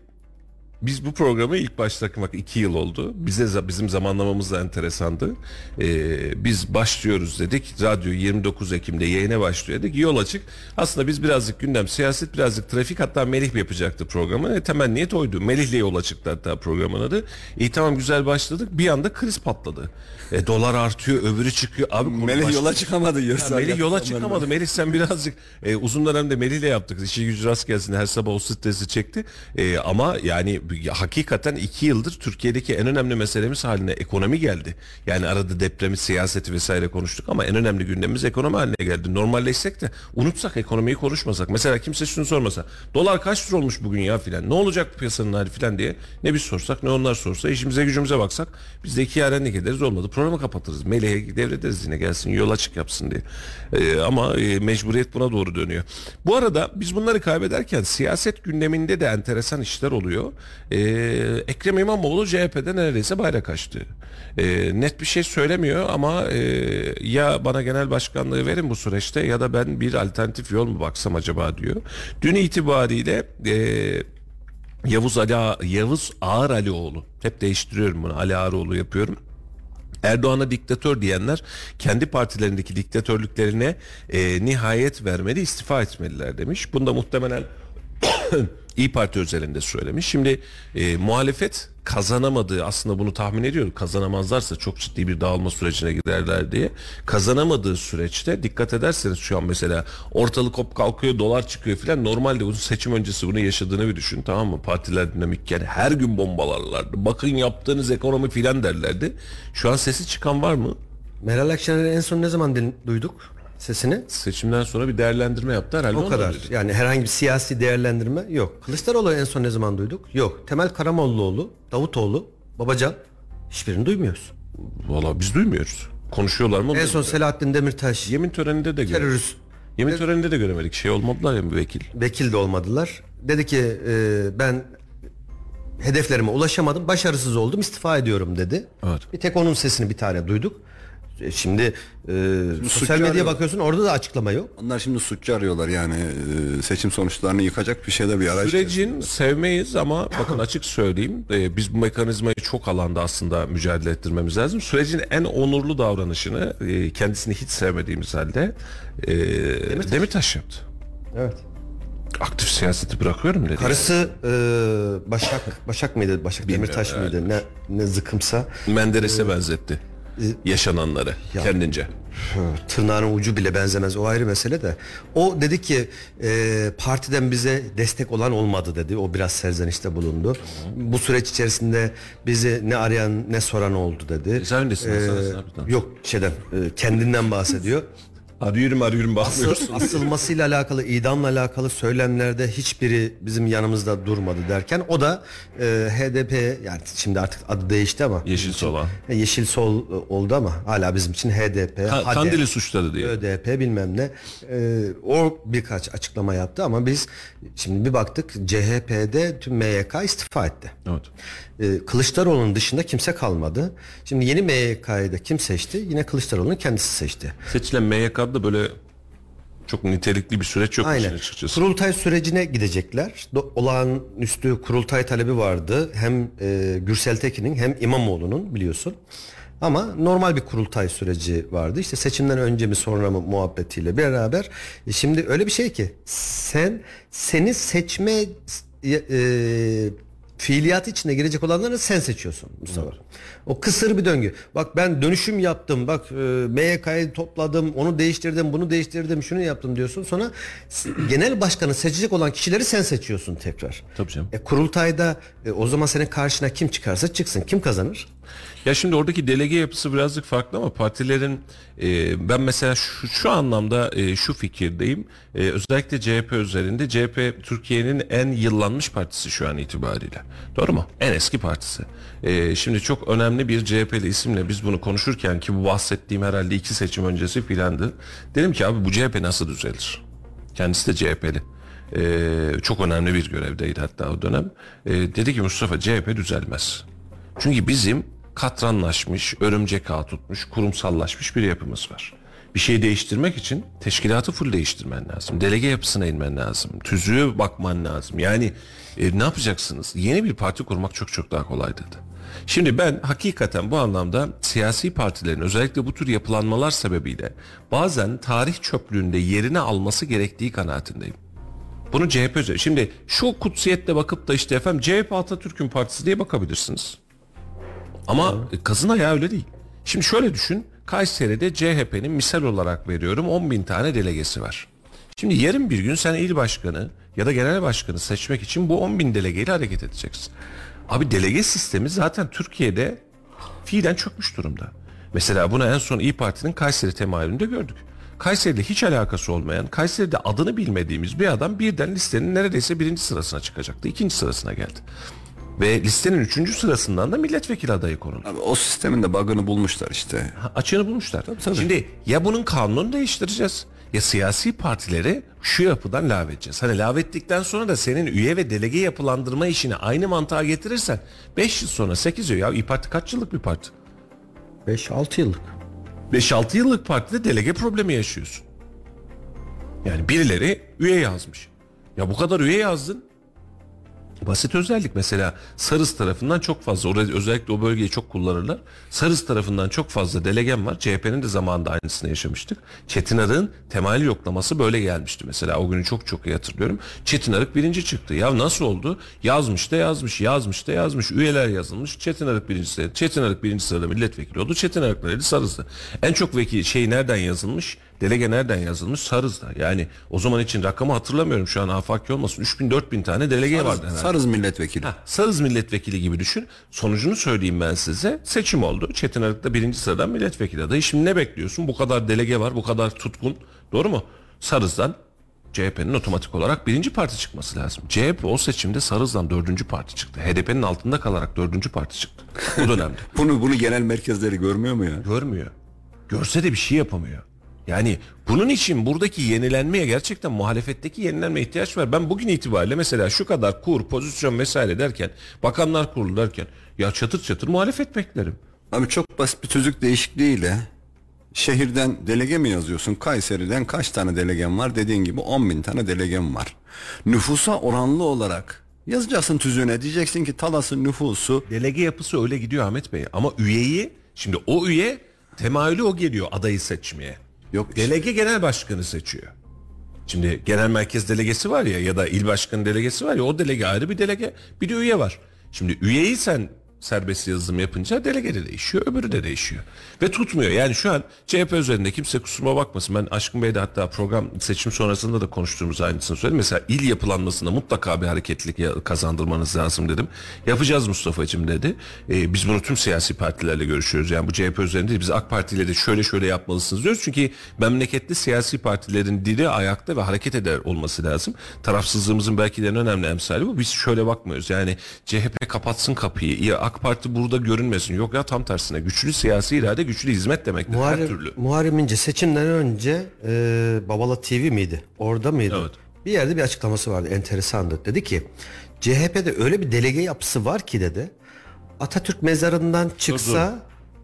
biz bu programı ilk başta bak iki yıl oldu. Bize bizim zamanlamamız da enteresandı. E, biz başlıyoruz dedik. Radyo 29 Ekim'de yayına başlıyor dedik. Yol açık. Aslında biz birazcık gündem, siyaset, birazcık trafik hatta Melih yapacaktı programı. E, temel niyet oydu. Melih'le yol açıktı hatta programın adı. İyi tamam güzel başladık. Bir anda kriz patladı. E, dolar artıyor, öbürü çıkıyor. Abi Melih yola çıkamadı yiyorsa. Melih yola çıkamadı. Melih sen birazcık e, uzun dönemde Melih'le yaptık. İşi gücü rast gelsin. Her sabah o stresi çekti. E, ama yani hakikaten iki yıldır Türkiye'deki en önemli meselemiz haline ekonomi geldi. Yani arada depremi, siyaseti vesaire konuştuk ama en önemli gündemimiz ekonomi haline geldi. Normalleşsek de unutsak ekonomiyi konuşmasak. Mesela kimse şunu sormasa. Dolar kaç lira olmuş bugün ya filan. Ne olacak piyasanın hali filan diye. Ne biz sorsak ne onlar sorsa. işimize gücümüze baksak. Biz de iki yarenlik ederiz olmadı. Programı kapatırız. Meleğe devrederiz yine gelsin yol açık yapsın diye. Ee, ama e, mecburiyet buna doğru dönüyor. Bu arada biz bunları kaybederken siyaset gündeminde de enteresan işler oluyor. Ee, Ekrem İmamoğlu CHP'de neredeyse bayrak açtı. Ee, net bir şey söylemiyor ama e, ya bana genel başkanlığı verin bu süreçte ya da ben bir alternatif yol mu baksam acaba diyor. Dün itibariyle e, Yavuz Ali Yavuz Ağar Alioğlu hep değiştiriyorum bunu Ali Ağaroğlu yapıyorum. Erdoğan'a diktatör diyenler kendi partilerindeki diktatörlüklerine e, nihayet vermeli istifa etmeliler demiş. Bunda muhtemelen İyi Parti özelinde söylemiş. Şimdi e, muhalefet kazanamadığı aslında bunu tahmin ediyorum. Kazanamazlarsa çok ciddi bir dağılma sürecine girerler diye. Kazanamadığı süreçte dikkat ederseniz şu an mesela ortalık hop kalkıyor dolar çıkıyor filan. Normalde uzun seçim öncesi bunu yaşadığını bir düşün tamam mı? Partiler dinamikken her gün bombalarlardı. Bakın yaptığınız ekonomi filan derlerdi. Şu an sesi çıkan var mı? Meral Akşener'i en son ne zaman duyduk sesini? Seçimden sonra bir değerlendirme yaptı herhalde. O kadar. dedi. Yani herhangi bir siyasi değerlendirme yok. Kılıçdaroğlu en son ne zaman duyduk? Yok. Temel Karamollaoğlu, Davutoğlu, Babacan hiçbirini duymuyoruz. Valla biz duymuyoruz. Konuşuyorlar mı? En son Selahattin Demirtaş Yemin töreninde de terörist Yemin töreninde de göremedik. Şey olmadılar ya vekil. vekil de olmadılar. Dedi ki e, ben hedeflerime ulaşamadım, başarısız oldum, istifa ediyorum dedi. Evet. Bir tek onun sesini bir tane duyduk. E, Şimdi, e, sosyal suçlu medyaya arıyor. bakıyorsun orada da açıklama yok. Onlar şimdi suçlu arıyorlar yani e, seçim sonuçlarını yıkacak bir şeyde bir araç. Sürecin sevmeyiz ama bakın açık söyleyeyim e, biz bu mekanizmayı çok alanda aslında mücadele ettirmemiz lazım. Sürecin en onurlu davranışını e, kendisini hiç sevmediğimiz halde e, Demirtaş. yaptı. Evet. Aktif siyaseti bırakıyorum dedi. Karısı e, Başak Başak mıydı? Başak Demirtaş mıydı? Ne ne zıkımsa Menderes'e benzetti yaşananları kendince. tırnağının ucu bile benzemez o ayrı mesele de. O dedi ki e, partiden bize destek olan olmadı dedi. O biraz serzenişte bulundu. Bu süreç içerisinde bizi ne arayan ne soran oldu dedi. Sen- sen- sen- yok şeyden e, kendinden bahsediyor. Arıyorum arıyorum bakmıyorsun. Asılmasıyla alakalı, idamla alakalı söylemlerde hiçbiri bizim yanımızda durmadı derken o da e, HDP yani şimdi artık adı değişti ama Yeşil Sol'a. E, Yeşil Sol e, oldu ama hala bizim için HDP, HADEP, Kandil'i suçladı diye. ÖDP bilmem ne. E, o birkaç açıklama yaptı ama biz şimdi bir baktık CHP'de tüm MYK istifa etti. Evet. E, Kılıçdaroğlu'nun dışında kimse kalmadı. Şimdi yeni MYK'yı da kim seçti? Yine Kılıçdaroğlu'nun kendisi seçti. Seçilen MYK'da böyle çok nitelikli bir süreç yok Aynen. açıkçası. Kurultay sürecine gidecekler. Olağanüstü kurultay talebi vardı. Hem e, Gürsel Tekin'in hem İmamoğlu'nun biliyorsun. Ama normal bir kurultay süreci vardı. İşte seçimden önce mi sonra mı muhabbetiyle beraber. E, şimdi öyle bir şey ki sen seni seçme e, fiiliyatı içine girecek olanları sen seçiyorsun Mustafa. O kısır bir döngü. Bak ben dönüşüm yaptım. Bak e, MYK'yı topladım, onu değiştirdim, bunu değiştirdim, şunu yaptım diyorsun. Sonra genel başkanı seçecek olan kişileri sen seçiyorsun tekrar. Tabii canım. E, kurultayda e, o zaman senin karşına kim çıkarsa çıksın. Kim kazanır? Ya şimdi oradaki delege yapısı birazcık farklı ama partilerin e, ben mesela şu, şu anlamda e, şu fikirdeyim. E, özellikle CHP üzerinde CHP Türkiye'nin en yıllanmış partisi şu an itibariyle. Doğru mu? En eski partisi. E, şimdi çok önemli bir CHP'li isimle biz bunu konuşurken ki bu bahsettiğim herhalde iki seçim öncesi filandı. Dedim ki abi bu CHP nasıl düzelir? Kendisi de CHP'li. Ee, çok önemli bir görevdeydi hatta o dönem. Ee, dedi ki Mustafa CHP düzelmez. Çünkü bizim katranlaşmış, örümcek ağ tutmuş, kurumsallaşmış bir yapımız var. Bir şey değiştirmek için teşkilatı full değiştirmen lazım. Delege yapısına inmen lazım. Tüzüğe bakman lazım. Yani e, ne yapacaksınız? Yeni bir parti kurmak çok çok daha kolay dedi. Şimdi ben hakikaten bu anlamda siyasi partilerin özellikle bu tür yapılanmalar sebebiyle bazen tarih çöplüğünde yerini alması gerektiği kanaatindeyim. Bunu CHP özel. Şimdi şu kutsiyetle bakıp da işte efendim CHP Atatürk'ün partisi diye bakabilirsiniz. Ama kazın ayağı öyle değil. Şimdi şöyle düşün. Kayseri'de CHP'nin misal olarak veriyorum 10 bin tane delegesi var. Şimdi yarın bir gün sen il başkanı ya da genel başkanı seçmek için bu 10 bin delegeyle hareket edeceksin. Abi delege sistemi zaten Türkiye'de fiilen çökmüş durumda. Mesela bunu en son İyi Parti'nin Kayseri temayülünde gördük. Kayseri'de hiç alakası olmayan, Kayseri'de adını bilmediğimiz bir adam birden listenin neredeyse birinci sırasına çıkacaktı. ikinci sırasına geldi. Ve listenin üçüncü sırasından da milletvekili adayı konuldu. Abi o sistemin de bug'ını bulmuşlar işte. Ha, açığını bulmuşlar. tabii. Şimdi ya bunun kanununu değiştireceğiz ya siyasi partileri şu yapıdan lağvedeceğiz. Hani lağvettikten sonra da senin üye ve delege yapılandırma işini aynı mantığa getirirsen 5 yıl sonra 8 yıl ya İYİ Parti kaç yıllık bir parti? 5-6 yıllık. 5-6 yıllık partide delege problemi yaşıyorsun. Yani birileri üye yazmış. Ya bu kadar üye yazdın. Basit özellik mesela Sarız tarafından çok fazla orada özellikle o bölgeyi çok kullanırlar. Sarız tarafından çok fazla delegem var. CHP'nin de zamanında aynısını yaşamıştık. Çetin Arık'ın temel yoklaması böyle gelmişti mesela. O günü çok çok iyi hatırlıyorum. Çetin Arık birinci çıktı. Ya nasıl oldu? Yazmış da yazmış, yazmış da yazmış. Üyeler yazılmış. Çetin Arık birinci sırada. Çetin Arık birinci sırada milletvekili oldu. Çetin Arık nerede? Sarız'da. En çok vekil şey nereden yazılmış? Delege nereden yazılmış? Sarız'da. Yani o zaman için rakamı hatırlamıyorum şu an afaki olmasın. 3000 4000 tane delege vardı herhalde. Sarız milletvekili. Ha, Sarız milletvekili gibi düşün. Sonucunu söyleyeyim ben size. Seçim oldu. Çetin Arık da birinci sıradan milletvekili adayı. Şimdi ne bekliyorsun? Bu kadar delege var, bu kadar tutkun. Doğru mu? Sarız'dan CHP'nin otomatik olarak birinci parti çıkması lazım. CHP o seçimde Sarız'dan dördüncü parti çıktı. HDP'nin altında kalarak dördüncü parti çıktı. Bu dönemde. Bunu bunu genel merkezleri görmüyor mu ya? Görmüyor. Görse de bir şey yapamıyor. Yani bunun için buradaki yenilenmeye gerçekten muhalefetteki yenilenmeye ihtiyaç var. Ben bugün itibariyle mesela şu kadar kur, pozisyon vesaire derken, bakanlar kurulu derken ya çatır çatır muhalefet beklerim. Abi çok basit bir tüzük değişikliğiyle şehirden delege mi yazıyorsun? Kayseri'den kaç tane delegem var? Dediğin gibi 10 bin tane delegem var. Nüfusa oranlı olarak yazacaksın tüzüğüne diyeceksin ki Talas'ın nüfusu Delege yapısı öyle gidiyor Ahmet Bey. Ama üyeyi, şimdi o üye temayülü o geliyor adayı seçmeye. Yok. Delege genel başkanı seçiyor. Şimdi genel merkez delegesi var ya ya da il başkanı delegesi var ya o delege ayrı bir delege bir de üye var. Şimdi üyeyi sen serbest yazılım yapınca delege de değişiyor öbürü de değişiyor. Ve tutmuyor yani şu an CHP üzerinde kimse kusuruma bakmasın. Ben Aşkın Bey'de hatta program seçim sonrasında da konuştuğumuz aynısını söyledim. Mesela il yapılanmasında mutlaka bir hareketlilik kazandırmanız lazım dedim. Yapacağız Mustafa'cığım dedi. Ee, biz bunu tüm siyasi partilerle görüşüyoruz. Yani bu CHP üzerinde değil biz AK Parti ile de şöyle şöyle yapmalısınız diyoruz. Çünkü memlekette siyasi partilerin dili ayakta ve hareket eder olması lazım. Tarafsızlığımızın belki de en önemli emsali bu. Biz şöyle bakmıyoruz. Yani CHP kapatsın kapıyı. Ya AK Parti burada görünmesin. Yok ya tam tersine. Güçlü siyasi irade güçlü hizmet demektir. Her Muharrem, türlü. Muharrem İnce seçimden önce e, Babala TV miydi? Orada mıydı? Evet. Bir yerde bir açıklaması vardı enteresandı. Dedi ki CHP'de öyle bir delege yapısı var ki dedi. Atatürk mezarından çıksa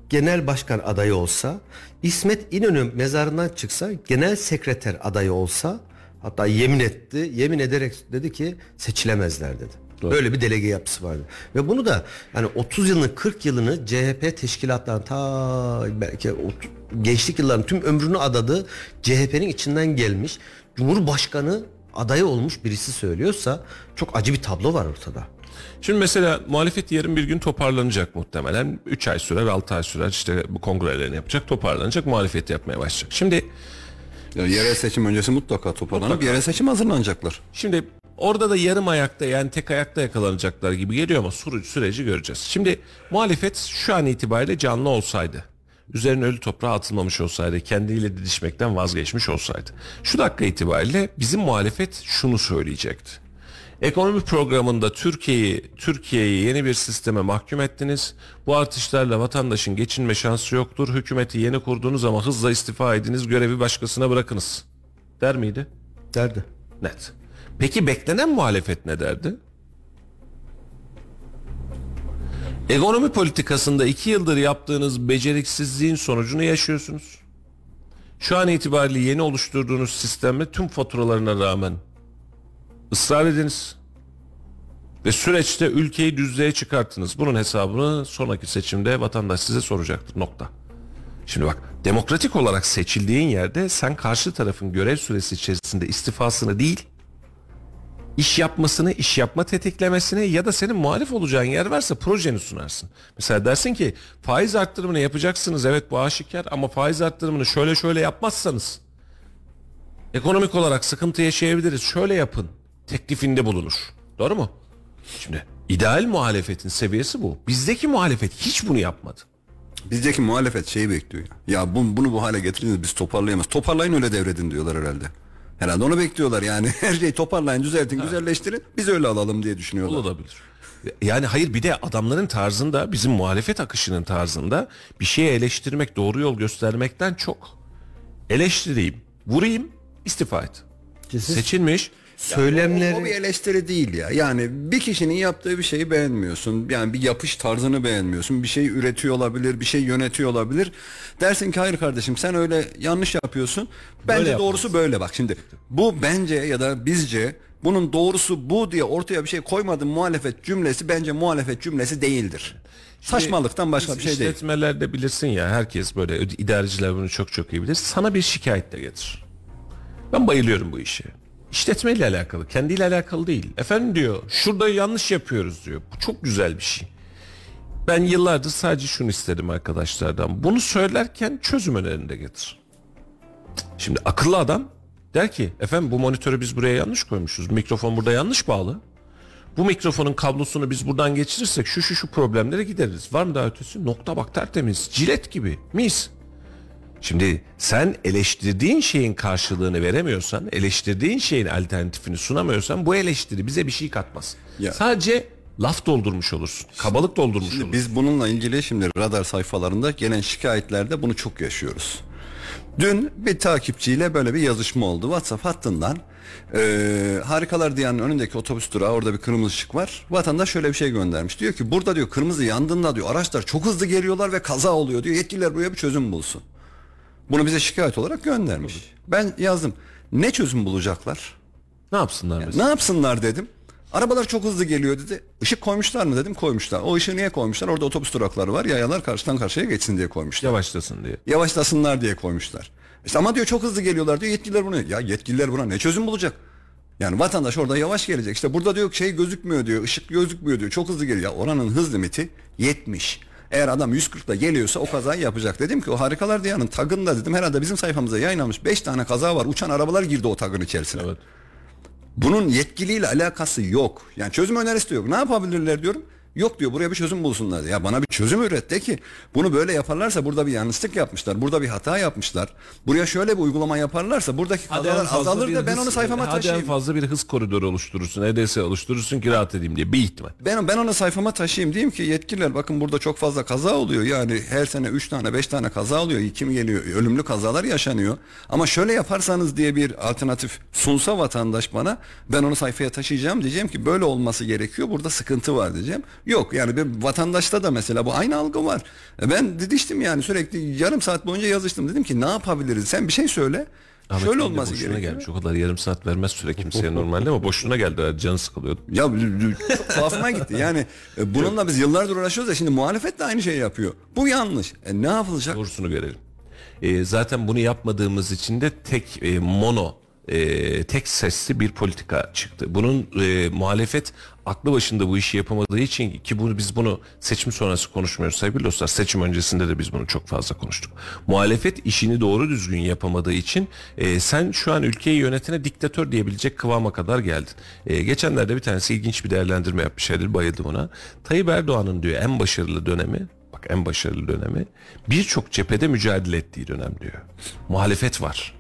genel başkan adayı olsa, İsmet İnönü mezarından çıksa genel sekreter adayı olsa hatta yemin etti. Yemin ederek dedi ki seçilemezler dedi. Böyle bir delege yapısı vardı. Ve bunu da yani 30 yılını 40 yılını CHP teşkilatlarının ta belki gençlik yıllarının tüm ömrünü adadı. CHP'nin içinden gelmiş. Cumhurbaşkanı adayı olmuş birisi söylüyorsa çok acı bir tablo var ortada. Şimdi mesela muhalefet yarın bir gün toparlanacak muhtemelen. 3 ay sürer, 6 ay sürer. işte bu kongrelerini yapacak, toparlanacak, muhalefet yapmaya başlayacak. Şimdi Ya yerel seçim öncesi mutlaka toparlanıp Mutlaka. yerel seçim hazırlanacaklar. Şimdi orada da yarım ayakta yani tek ayakta yakalanacaklar gibi geliyor ama süreci, süreci göreceğiz. Şimdi muhalefet şu an itibariyle canlı olsaydı, üzerine ölü toprağa atılmamış olsaydı, kendiyle didişmekten vazgeçmiş olsaydı. Şu dakika itibariyle bizim muhalefet şunu söyleyecekti. Ekonomi programında Türkiye'yi Türkiye'yi yeni bir sisteme mahkum ettiniz. Bu artışlarla vatandaşın geçinme şansı yoktur. Hükümeti yeni kurduğunuz ama hızla istifa ediniz, görevi başkasına bırakınız. Der miydi? Derdi. Net. Peki beklenen muhalefet ne derdi? Ekonomi politikasında iki yıldır yaptığınız beceriksizliğin sonucunu yaşıyorsunuz. Şu an itibariyle yeni oluşturduğunuz sistemle tüm faturalarına rağmen ısrar ediniz. Ve süreçte ülkeyi düzlüğe çıkarttınız. Bunun hesabını sonraki seçimde vatandaş size soracaktır. Nokta. Şimdi bak demokratik olarak seçildiğin yerde sen karşı tarafın görev süresi içerisinde istifasını değil iş yapmasını, iş yapma tetiklemesini ya da senin muhalif olacağın yer varsa projeni sunarsın. Mesela dersin ki faiz arttırımını yapacaksınız evet bu aşikar ama faiz arttırımını şöyle şöyle yapmazsanız Ekonomik olarak sıkıntı yaşayabiliriz. Şöyle yapın. Teklifinde bulunur. Doğru mu? Şimdi ideal muhalefetin seviyesi bu. Bizdeki muhalefet hiç bunu yapmadı. Bizdeki muhalefet şeyi bekliyor. Ya, ya bu, bunu bu hale getiriniz biz toparlayamayız. Toparlayın öyle devredin diyorlar herhalde. Herhalde onu bekliyorlar yani. Her şeyi toparlayın, düzeltin, güzelleştirin. Biz öyle alalım diye düşünüyorlar. Olabilir. Yani hayır bir de adamların tarzında bizim muhalefet akışının tarzında bir şeyi eleştirmek doğru yol göstermekten çok eleştireyim, vurayım, istifa et. Seçilmiş. Söylemleri O bir eleştiri değil ya. Yani bir kişinin yaptığı bir şeyi beğenmiyorsun. Yani bir yapış tarzını beğenmiyorsun. Bir şey üretiyor olabilir, bir şey yönetiyor olabilir. Dersin ki hayır kardeşim sen öyle yanlış yapıyorsun. Bence Böyle doğrusu böyle bak şimdi. Bu bence ya da bizce bunun doğrusu bu diye ortaya bir şey koymadım muhalefet cümlesi bence muhalefet cümlesi değildir. Saçmalıktan başka bir şey değil. İşletmelerde bilirsin ya herkes böyle idareciler bunu çok çok iyi bilir. Sana bir şikayet de getir. Ben bayılıyorum bu işe. İşletmeyle alakalı, kendiyle alakalı değil. Efendim diyor, şurada yanlış yapıyoruz diyor. Bu çok güzel bir şey. Ben yıllardır sadece şunu istedim arkadaşlardan. Bunu söylerken çözüm önerinde getir. Şimdi akıllı adam der ki efendim bu monitörü biz buraya yanlış koymuşuz. Mikrofon burada yanlış bağlı. Bu mikrofonun kablosunu biz buradan geçirirsek şu şu şu problemlere gideriz. Var mı daha ötesi? Nokta bak tertemiz. Cilet gibi. Mis. Şimdi sen eleştirdiğin şeyin karşılığını veremiyorsan, eleştirdiğin şeyin alternatifini sunamıyorsan bu eleştiri bize bir şey katmaz. Ya. Sadece laf doldurmuş olursun. Kabalık doldurmuş Şimdi olursun. biz bununla ilgili şimdi radar sayfalarında gelen şikayetlerde bunu çok yaşıyoruz. Dün bir takipçiyle böyle bir yazışma oldu WhatsApp hattından. Ee, Harikalar Diyarı'nın önündeki otobüs durağı orada bir kırmızı ışık var. Vatandaş şöyle bir şey göndermiş. Diyor ki burada diyor kırmızı yandığında diyor araçlar çok hızlı geliyorlar ve kaza oluyor diyor. Yetkililer buraya bir çözüm bulsun. Bunu bize şikayet olarak göndermiş. Ben yazdım. Ne çözüm bulacaklar? Ne yapsınlar mesela? Ne yapsınlar dedim. Arabalar çok hızlı geliyor dedi. Işık koymuşlar mı dedim koymuşlar. O ışığı niye koymuşlar? Orada otobüs durakları var. Yayalar karşıdan karşıya geçsin diye koymuşlar. Yavaşlasın diye. Yavaşlasınlar diye koymuşlar. İşte ama diyor çok hızlı geliyorlar diyor yetkililer bunu. Ya yetkililer buna ne çözüm bulacak? Yani vatandaş orada yavaş gelecek. İşte burada diyor şey gözükmüyor diyor. ışık gözükmüyor diyor. Çok hızlı geliyor. Ya oranın hız limiti 70. Eğer adam 140'la geliyorsa o kazayı yapacak. Dedim ki o Harikalar Diyarı'nın tagında dedim herhalde bizim sayfamıza yayınlanmış 5 tane kaza var. Uçan arabalar girdi o tagın içerisine. Evet. Bunun yetkiliyle alakası yok. Yani çözüm önerisi de yok. Ne yapabilirler diyorum. Yok diyor buraya bir çözüm bulsunlar. Ya bana bir çözüm üret de ki bunu böyle yaparlarsa burada bir yanlışlık yapmışlar. Burada bir hata yapmışlar. Buraya şöyle bir uygulama yaparlarsa buradaki kazalar azalır da ben onu sayfama hadi en taşıyayım. fazla bir hız koridoru oluşturursun. EDS oluşturursun ki rahat edeyim diye bir ihtimal. Ben, ben onu sayfama taşıyayım diyeyim ki yetkililer bakın burada çok fazla kaza oluyor. Yani her sene 3 tane 5 tane kaza oluyor. Kim geliyor ölümlü kazalar yaşanıyor. Ama şöyle yaparsanız diye bir alternatif sunsa vatandaş bana ben onu sayfaya taşıyacağım diyeceğim ki böyle olması gerekiyor. Burada sıkıntı var diyeceğim. Yok yani bir vatandaşta da mesela bu aynı algı var. E Ben didiştim yani sürekli yarım saat boyunca yazıştım. Dedim ki ne yapabiliriz? Sen bir şey söyle. Ahmet şöyle olması boşuna gerekiyor. gelmiş. O kadar yarım saat vermez süre kimseye normalde ama boşuna geldi. Canı sıkılıyordu. Ya tuhafıma gitti. Yani e, bununla biz yıllardır uğraşıyoruz ya şimdi muhalefet de aynı şeyi yapıyor. Bu yanlış. E, ne yapılacak? Doğrusunu görelim. Ee, zaten bunu yapmadığımız için de tek e, mono e, tek sesli bir politika çıktı. Bunun e, muhalefet aklı başında bu işi yapamadığı için ki bunu biz bunu seçim sonrası konuşmuyoruz sevgili dostlar. Seçim öncesinde de biz bunu çok fazla konuştuk. Muhalefet işini doğru düzgün yapamadığı için e, sen şu an ülkeyi yönetene diktatör diyebilecek kıvama kadar geldin. E, geçenlerde bir tanesi ilginç bir değerlendirme yapmış Halil bayıldım ona. Tayyip Erdoğan'ın diyor en başarılı dönemi bak en başarılı dönemi birçok cephede mücadele ettiği dönem diyor. Muhalefet var.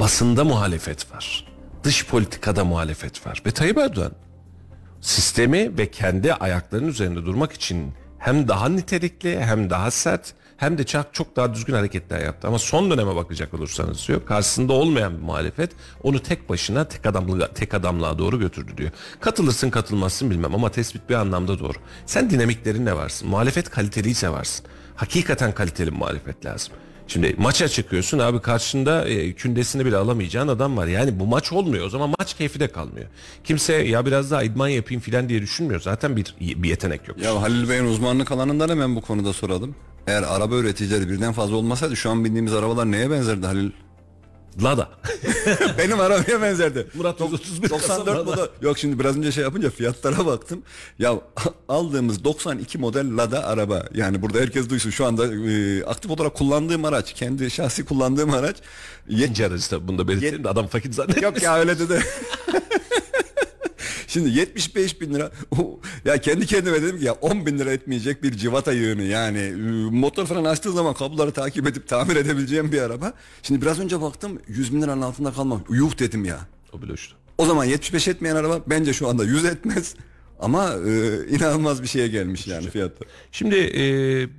Basında muhalefet var. Dış politikada muhalefet var. Ve Tayyip Erdoğan sistemi ve kendi ayaklarının üzerinde durmak için hem daha nitelikli hem daha sert hem de çok, çok daha düzgün hareketler yaptı. Ama son döneme bakacak olursanız diyor karşısında olmayan bir muhalefet onu tek başına tek adamlığa, tek adamlığa doğru götürdü diyor. Katılırsın katılmazsın bilmem ama tespit bir anlamda doğru. Sen dinamiklerinle varsın. Muhalefet kaliteliyse varsın. Hakikaten kaliteli muhalefet lazım. Şimdi maça çıkıyorsun abi karşında e, kündesini bile alamayacağın adam var. Yani bu maç olmuyor. O zaman maç keyfi de kalmıyor. Kimse ya biraz daha idman yapayım filan diye düşünmüyor. Zaten bir bir yetenek yok. Ya Halil Bey'in uzmanlık alanından hemen bu konuda soralım. Eğer araba üreticileri birden fazla olmasaydı şu an bindiğimiz arabalar neye benzerdi Halil? Lada. Benim arabaya benzerdi. Murat 131 94 kasam model. Yok şimdi biraz önce şey yapınca fiyatlara baktım. Ya aldığımız 92 model Lada araba. Yani burada herkes duysun. Şu anda e, aktif olarak kullandığım araç. Kendi şahsi kullandığım araç. Yet- İnce aracı tabii bunu da belirtelim de adam fakir zannetmesin. Yok ya öyle dedi. Şimdi 75 bin lira O- ya kendi kendime dedim ki ya 10 bin lira etmeyecek bir civata yığını yani e, motor falan açtığı zaman kabloları takip edip tamir edebileceğim bir araba. Şimdi biraz önce baktım 100 bin liranın altında kalmam. Yuh dedim ya. O bile uçtu. O zaman 75 etmeyen araba bence şu anda 100 etmez. Ama e, inanılmaz bir şeye gelmiş yani fiyatta. Şimdi e,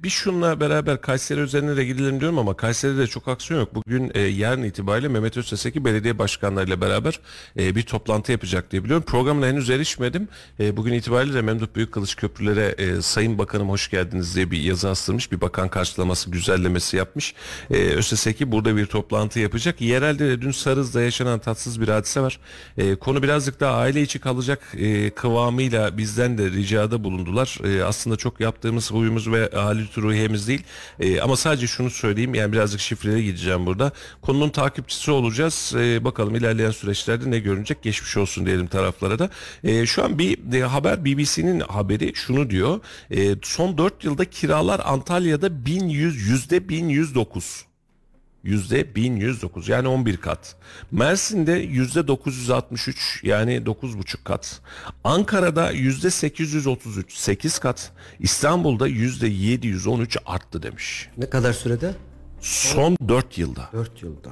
bir şunla beraber Kayseri üzerine de gidelim diyorum ama Kayseri'de çok aksiyon yok. Bugün e, yarın itibariyle Mehmet Özteseki belediye başkanlarıyla beraber e, bir toplantı yapacak diye biliyorum. Programına henüz erişmedim. E, bugün itibariyle de Memduh Büyükkılıç köprülere e, Sayın Bakanım hoş geldiniz diye bir yazı astırmış. Bir bakan karşılaması, güzellemesi yapmış. E, Özteseki burada bir toplantı yapacak. Yerelde de dün Sarız'da yaşanan tatsız bir hadise var. E, konu birazcık daha aile içi kalacak e, kıvamıyla bizden de ricada bulundular. E, aslında çok yaptığımız huyumuz ve hali ruhiyemiz değil. E, ama sadece şunu söyleyeyim yani birazcık şifreli gideceğim burada. Konunun takipçisi olacağız. E, bakalım ilerleyen süreçlerde ne görünecek geçmiş olsun diyelim taraflara da. E, şu an bir e, haber BBC'nin haberi şunu diyor. E, son 4 yılda kiralar Antalya'da 1100 yüzde 1109. Yüzde 1109 yani 11 kat. Mersin'de yüzde 963 yani 9,5 kat. Ankara'da yüzde 833 8 kat. İstanbul'da yüzde 713 arttı demiş. Ne kadar sürede? Son 4 yılda. 4 yılda.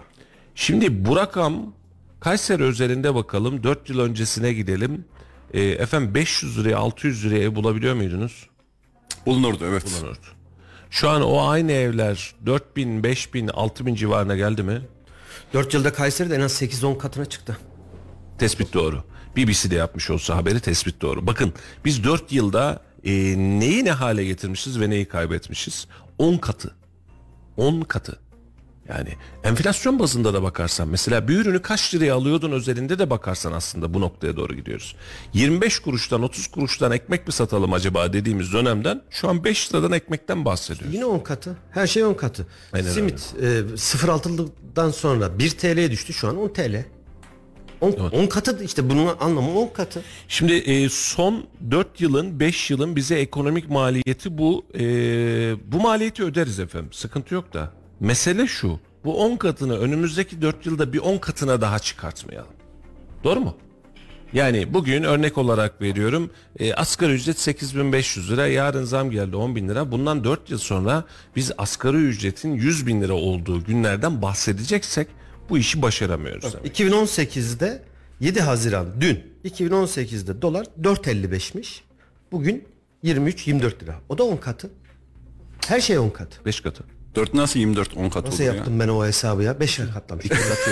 Şimdi bu rakam Kayseri özelinde bakalım 4 yıl öncesine gidelim. E, efendim 500 liraya 600 liraya ev bulabiliyor muydunuz? Bulunurdu evet. Bulunurdu. Şu an o aynı evler 4000, 5000, 6000 civarına geldi mi? 4 yılda Kayseri'de en az 8-10 katına çıktı. Tespit doğru. BBC de yapmış olsa haberi tespit doğru. Bakın biz 4 yılda e, neyi ne hale getirmişiz ve neyi kaybetmişiz? 10 katı. 10 katı. Yani enflasyon bazında da bakarsan mesela bir ürünü kaç liraya alıyordun özelinde de bakarsan aslında bu noktaya doğru gidiyoruz. 25 kuruştan 30 kuruştan ekmek mi satalım acaba dediğimiz dönemden şu an 5 liradan ekmekten bahsediyoruz. Yine 10 katı. Her şey 10 katı. Aynen Simit e, 0.6'dan sonra 1 TL'ye düştü şu an 10 TL. 10, 10 katı işte bunun anlamı 10 katı. Şimdi e, son 4 yılın 5 yılın bize ekonomik maliyeti bu. E, bu maliyeti öderiz efendim. Sıkıntı yok da. Mesele şu. Bu 10 katını önümüzdeki 4 yılda bir 10 katına daha çıkartmayalım. Doğru mu? Yani bugün örnek olarak veriyorum e, asgari ücret 8500 lira yarın zam geldi 10 bin lira bundan 4 yıl sonra biz asgari ücretin 100 bin lira olduğu günlerden bahsedeceksek bu işi başaramıyoruz. demek. 2018'de 7 Haziran dün 2018'de dolar 4.55'miş. Bugün 23-24 lira. O da 10 katı. Her şey 10 katı. 5 katı. 4 nasıl 24 10 kat Nasıl oluyor yaptım ben o hesabı ya? 5'e katlamış.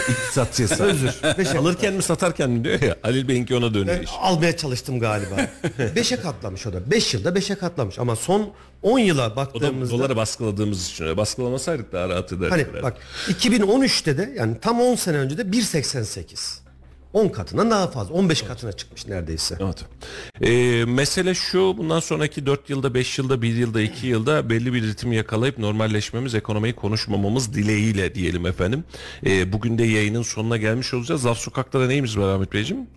İktisatçısı. Özür. Alırken mi satarken mi diyor ya. Halil Bey'inki ona dönüyor iş. Almaya çalıştım galiba. 5'e katlamış o da. 5 yılda 5'e katlamış. Ama son 10 yıla O da baktığımızda... doları baskıladığımız için öyle. Baskılamasaydık daha rahat ederdik. Hani herhalde. bak 2013'te de yani tam 10 sene önce de 1.88. 10 katına daha fazla. 15 katına çıkmış neredeyse. Evet. Ee, mesele şu bundan sonraki 4 yılda 5 yılda 1 yılda 2 yılda belli bir ritim yakalayıp normalleşmemiz ekonomiyi konuşmamamız dileğiyle diyelim efendim. Ee, bugün de yayının sonuna gelmiş olacağız. Laf sokakta neyimiz var Ahmet Beyciğim?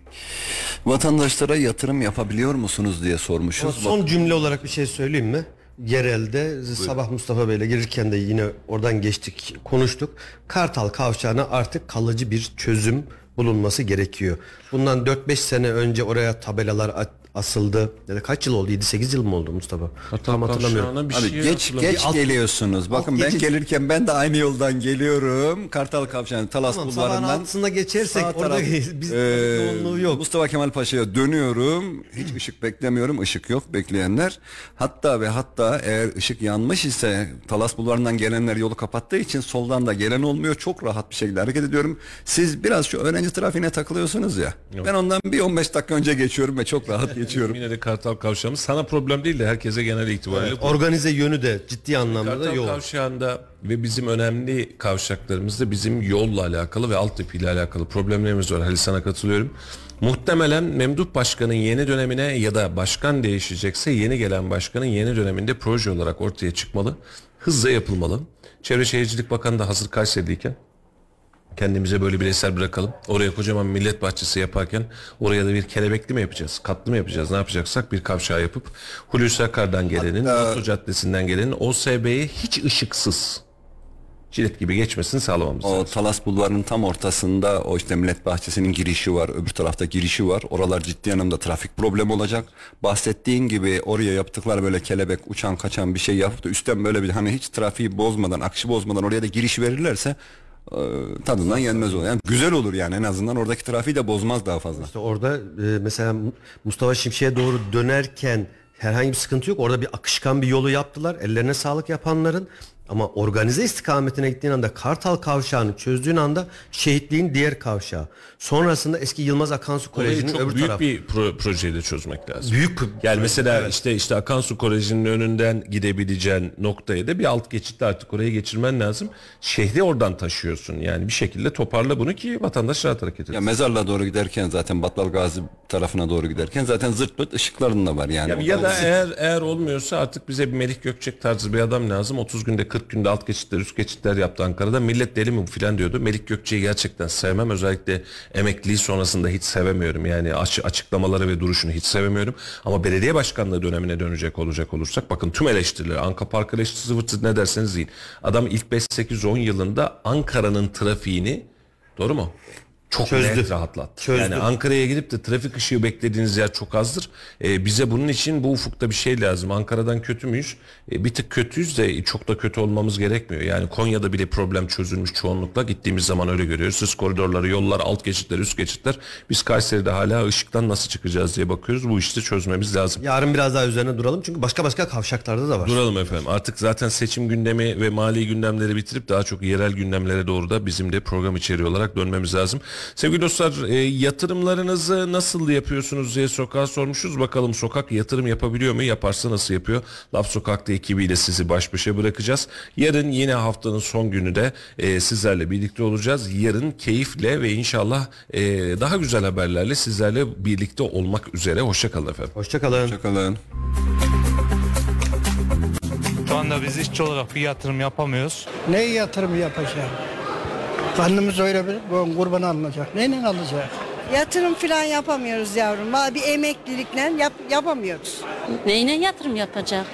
Vatandaşlara yatırım yapabiliyor musunuz diye Ama sormuşuz. son cümle olarak bir şey söyleyeyim mi? Yerelde sabah Mustafa Bey'le gelirken de yine oradan geçtik konuştuk. Kartal kavşağına artık kalıcı bir çözüm bulunması gerekiyor. Bundan 4-5 sene önce oraya tabelalar asıldı. Ya da kaç yıl oldu? 7-8 yıl mı oldu Mustafa? Tam hatırlamıyorum. Bir Abi şey geç geç alt- geliyorsunuz. Bakın alt ben geçit- gelirken ben de aynı yoldan geliyorum. Kartal Kavşağı'nın Talas Tamam, bulvarından. altısında geçersek sağ orada taraf- biz Ee, yoğunluğu yok. Mustafa Kemal Paşa'ya dönüyorum. Hiç ışık beklemiyorum. Işık yok bekleyenler. Hatta ve hatta eğer ışık yanmış ise Talas bulvarından gelenler yolu kapattığı için soldan da gelen olmuyor. Çok rahat bir şekilde hareket ediyorum. Siz biraz şu öğrenci trafiğine takılıyorsunuz ya. Ben ondan bir 15 dakika önce geçiyorum ve çok rahat geçiyorum. Yine de Kartal Kavşağımız sana problem değil de herkese genel itibariyle Organize yönü de ciddi anlamda da Kartal yoğun. Kavşağı'nda ve bizim önemli kavşaklarımızda bizim yolla alakalı ve altyapıyla alakalı problemlerimiz var. Halil sana katılıyorum. Muhtemelen Memduh Başkan'ın yeni dönemine ya da başkan değişecekse yeni gelen başkanın yeni döneminde proje olarak ortaya çıkmalı. Hızla yapılmalı. Çevre Şehircilik Bakanı da hazır Kayseri'deyken Kendimize böyle bir eser bırakalım. Oraya kocaman millet bahçesi yaparken oraya da bir kelebekli mi yapacağız? Katlı mı yapacağız? Ne yapacaksak bir kavşağı yapıp Hulusi Akar'dan gelenin, Moto Caddesi'nden gelenin OSB'ye hiç ışıksız cilet gibi geçmesini sağlamamız O lazım. Talas Bulvarı'nın tam ortasında o işte Millet Bahçesi'nin girişi var. Öbür tarafta girişi var. Oralar ciddi anlamda trafik problemi olacak. Bahsettiğin gibi oraya yaptıkları böyle kelebek uçan kaçan bir şey yapıp da üstten böyle bir hani hiç trafiği bozmadan akışı bozmadan oraya da giriş verirlerse tadından yenmez olur. Yani güzel olur yani en azından oradaki trafiği de bozmaz daha fazla. İşte orada e, mesela Mustafa Şimşek'e doğru dönerken herhangi bir sıkıntı yok. Orada bir akışkan bir yolu yaptılar. Ellerine sağlık yapanların. Ama organize istikametine gittiğin anda Kartal kavşağını çözdüğün anda şehitliğin diğer kavşağı. Sonrasında eski Yılmaz Akansu Koleji'nin çok öbür büyük tarafı. bir pro- projeyle çözmek lazım. Büyük Yani mesela işte işte Akansu Koleji'nin önünden gidebileceğin noktaya da bir alt geçitte artık oraya geçirmen lazım. Şehri oradan taşıyorsun. Yani bir şekilde toparla bunu ki vatandaş rahat hareket etsin. Ya mezarlığa doğru giderken zaten Battal Gazi tarafına doğru giderken zaten zırt pırt ışıkların da var yani. Ya, ya da eğer eğer olmuyorsa artık bize bir Melih Gökçek tarzı bir adam lazım. 30 günde 40 günde alt geçitler üst geçitler yaptı Ankara'da. Millet deli mi filan diyordu. Melih Gökçek'i gerçekten sevmem. Özellikle emekliliği sonrasında hiç sevemiyorum. Yani aç, açıklamaları ve duruşunu hiç sevemiyorum. Ama belediye başkanlığı dönemine dönecek olacak olursak bakın tüm eleştirileri Anka Park eleştirisi vırt ne derseniz deyin. Adam ilk 5-8-10 yılında Ankara'nın trafiğini doğru mu? Çok Çözdü. net rahatlattı. Çözdü. Yani Ankara'ya gidip de trafik ışığı beklediğiniz yer çok azdır. Ee, bize bunun için bu ufukta bir şey lazım. Ankara'dan kötü müyüz? Ee, bir tık kötüyüz de çok da kötü olmamız gerekmiyor. Yani Konya'da bile problem çözülmüş çoğunlukla. Gittiğimiz zaman öyle görüyoruz. Sız koridorları, yollar, alt geçitler, üst geçitler. Biz Kayseri'de hala ışıktan nasıl çıkacağız diye bakıyoruz. Bu işte çözmemiz lazım. Yarın biraz daha üzerine duralım çünkü başka başka kavşaklarda da var. Duralım efendim. Artık zaten seçim gündemi ve mali gündemleri bitirip daha çok yerel gündemlere doğru da bizim de program içeriği olarak dönmemiz lazım. Sevgili dostlar e, yatırımlarınızı nasıl yapıyorsunuz diye sokağa sormuşuz. Bakalım sokak yatırım yapabiliyor mu? Yaparsa nasıl yapıyor? Laf Sokak'ta ekibiyle sizi baş başa bırakacağız. Yarın yine haftanın son günü de e, sizlerle birlikte olacağız. Yarın keyifle ve inşallah e, daha güzel haberlerle sizlerle birlikte olmak üzere. Hoşçakalın efendim. Hoşçakalın. Hoşçakalın. Şu anda biz işçi olarak bir yatırım yapamıyoruz. Ne yatırım yapacağım? Karnımız öyle bir bu kurban alınacak. Neyle alacak? Yatırım falan yapamıyoruz yavrum. Vallahi Bir emeklilikle yap, yapamıyoruz. Neyine yatırım yapacak?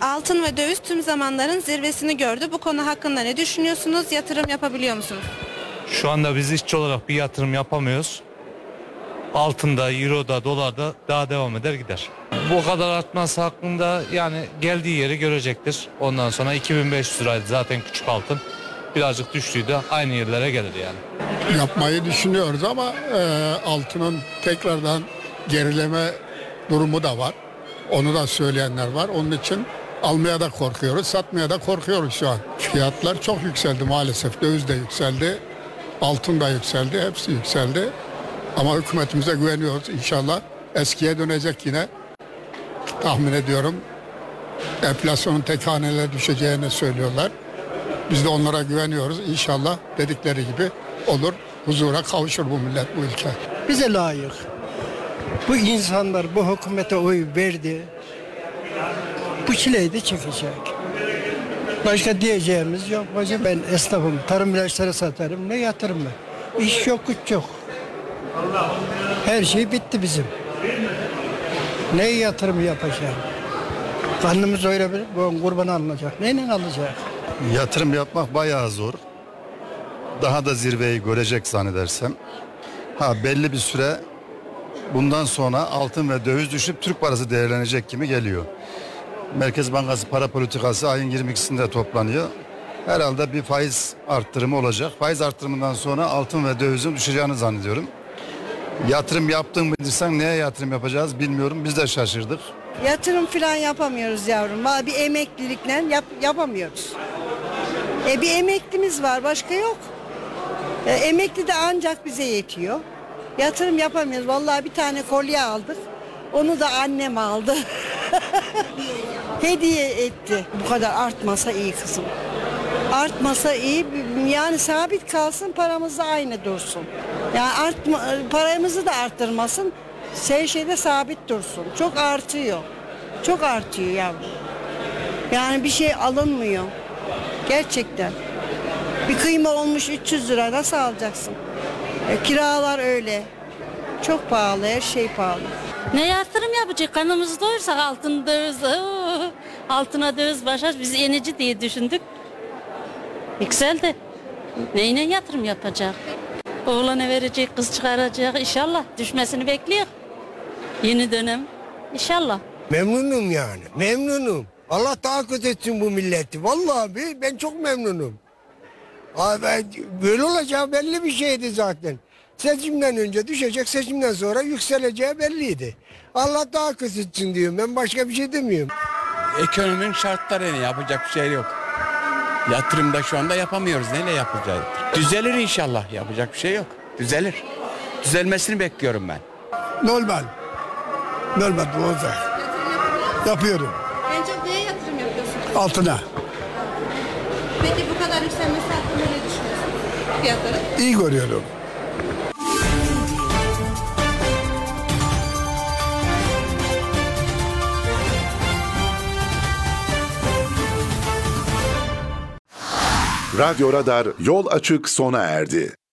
Altın ve döviz tüm zamanların zirvesini gördü. Bu konu hakkında ne düşünüyorsunuz? Yatırım yapabiliyor musunuz? Şu anda biz işçi olarak bir yatırım yapamıyoruz. Altında, euroda, dolarda daha devam eder gider. Bu kadar artması hakkında yani geldiği yeri görecektir. Ondan sonra 2500 liraydı zaten küçük altın. Birazcık düştüğü aynı yerlere gelir yani. yapmayı düşünüyoruz ama e, altının tekrardan gerileme durumu da var. Onu da söyleyenler var. Onun için almaya da korkuyoruz, satmaya da korkuyoruz şu an. Fiyatlar çok yükseldi maalesef. Döviz de yükseldi, altın da yükseldi, hepsi yükseldi. Ama hükümetimize güveniyoruz. İnşallah eskiye dönecek yine. Tahmin ediyorum. Enflasyonun tek hanelere düşeceğini söylüyorlar. Biz de onlara güveniyoruz. İnşallah dedikleri gibi olur. Huzura kavuşur bu millet, bu ülke. Bize layık. Bu insanlar bu hükümete oy verdi. Bu çileyi de çekecek. Başka diyeceğimiz yok. Başka ben esnafım. Tarım ilaçları satarım. Ne yatırım ben? İş yok, güç yok. Her şey bitti bizim. Ne yatırım yapacağım? Karnımız öyle bir kurban alınacak. Neyle alacak? Yatırım yapmak bayağı zor. Daha da zirveyi görecek zannedersem. Ha belli bir süre bundan sonra altın ve döviz düşüp Türk parası değerlenecek gibi geliyor. Merkez Bankası para politikası ayın 22'sinde toplanıyor. Herhalde bir faiz arttırımı olacak. Faiz arttırımından sonra altın ve dövizin düşeceğini zannediyorum. Yatırım yaptın mı dersen neye yatırım yapacağız bilmiyorum. Biz de şaşırdık. Yatırım falan yapamıyoruz yavrum. Bir emeklilikle yap, yapamıyoruz. E bir emeklimiz var, başka yok. E, emekli de ancak bize yetiyor. Yatırım yapamıyoruz. Vallahi bir tane kolye aldık. Onu da annem aldı. Hediye etti. Bu kadar artmasa iyi kızım. Artmasa iyi. Yani sabit kalsın paramız da aynı dursun. Yani artma, paramızı da arttırmasın. Şey şeyde sabit dursun. Çok artıyor. Çok artıyor yavrum. Yani bir şey alınmıyor. Gerçekten. Bir kıyma olmuş 300 lira nasıl alacaksın? E, kiralar öyle. Çok pahalı, her şey pahalı. Ne yatırım yapacak? Kanımızı doyursak altın döviz. oo, Altına döviz başar. Biz yenici diye düşündük. Yükseldi. Neyine yatırım yapacak? Oğlana verecek, kız çıkaracak. İnşallah düşmesini bekliyor. Yeni dönem. İnşallah. Memnunum yani. Memnunum. Allah daha kötü etsin bu milleti. Vallahi abi ben çok memnunum. Abi ben- böyle olacağı belli bir şeydi zaten. Seçimden önce düşecek, seçimden sonra yükseleceği belliydi. Allah daha kötü etsin diyorum. Ben başka bir şey demiyorum. Ekonominin şartları ne yapacak bir şey yok. Yatırımda şu anda yapamıyoruz. Neyle yapacağız? Düzelir inşallah. Yapacak bir şey yok. Düzelir. Düzelmesini bekliyorum ben. Normal. Normal olacak. Yapıyorum. En çok neye yatırım yapıyorsunuz? Altına. Peki bu kadar yükselmesi hakkında ne düşünüyorsunuz? Fiyatları? İyi görüyorum. Radyo Radar yol açık sona erdi.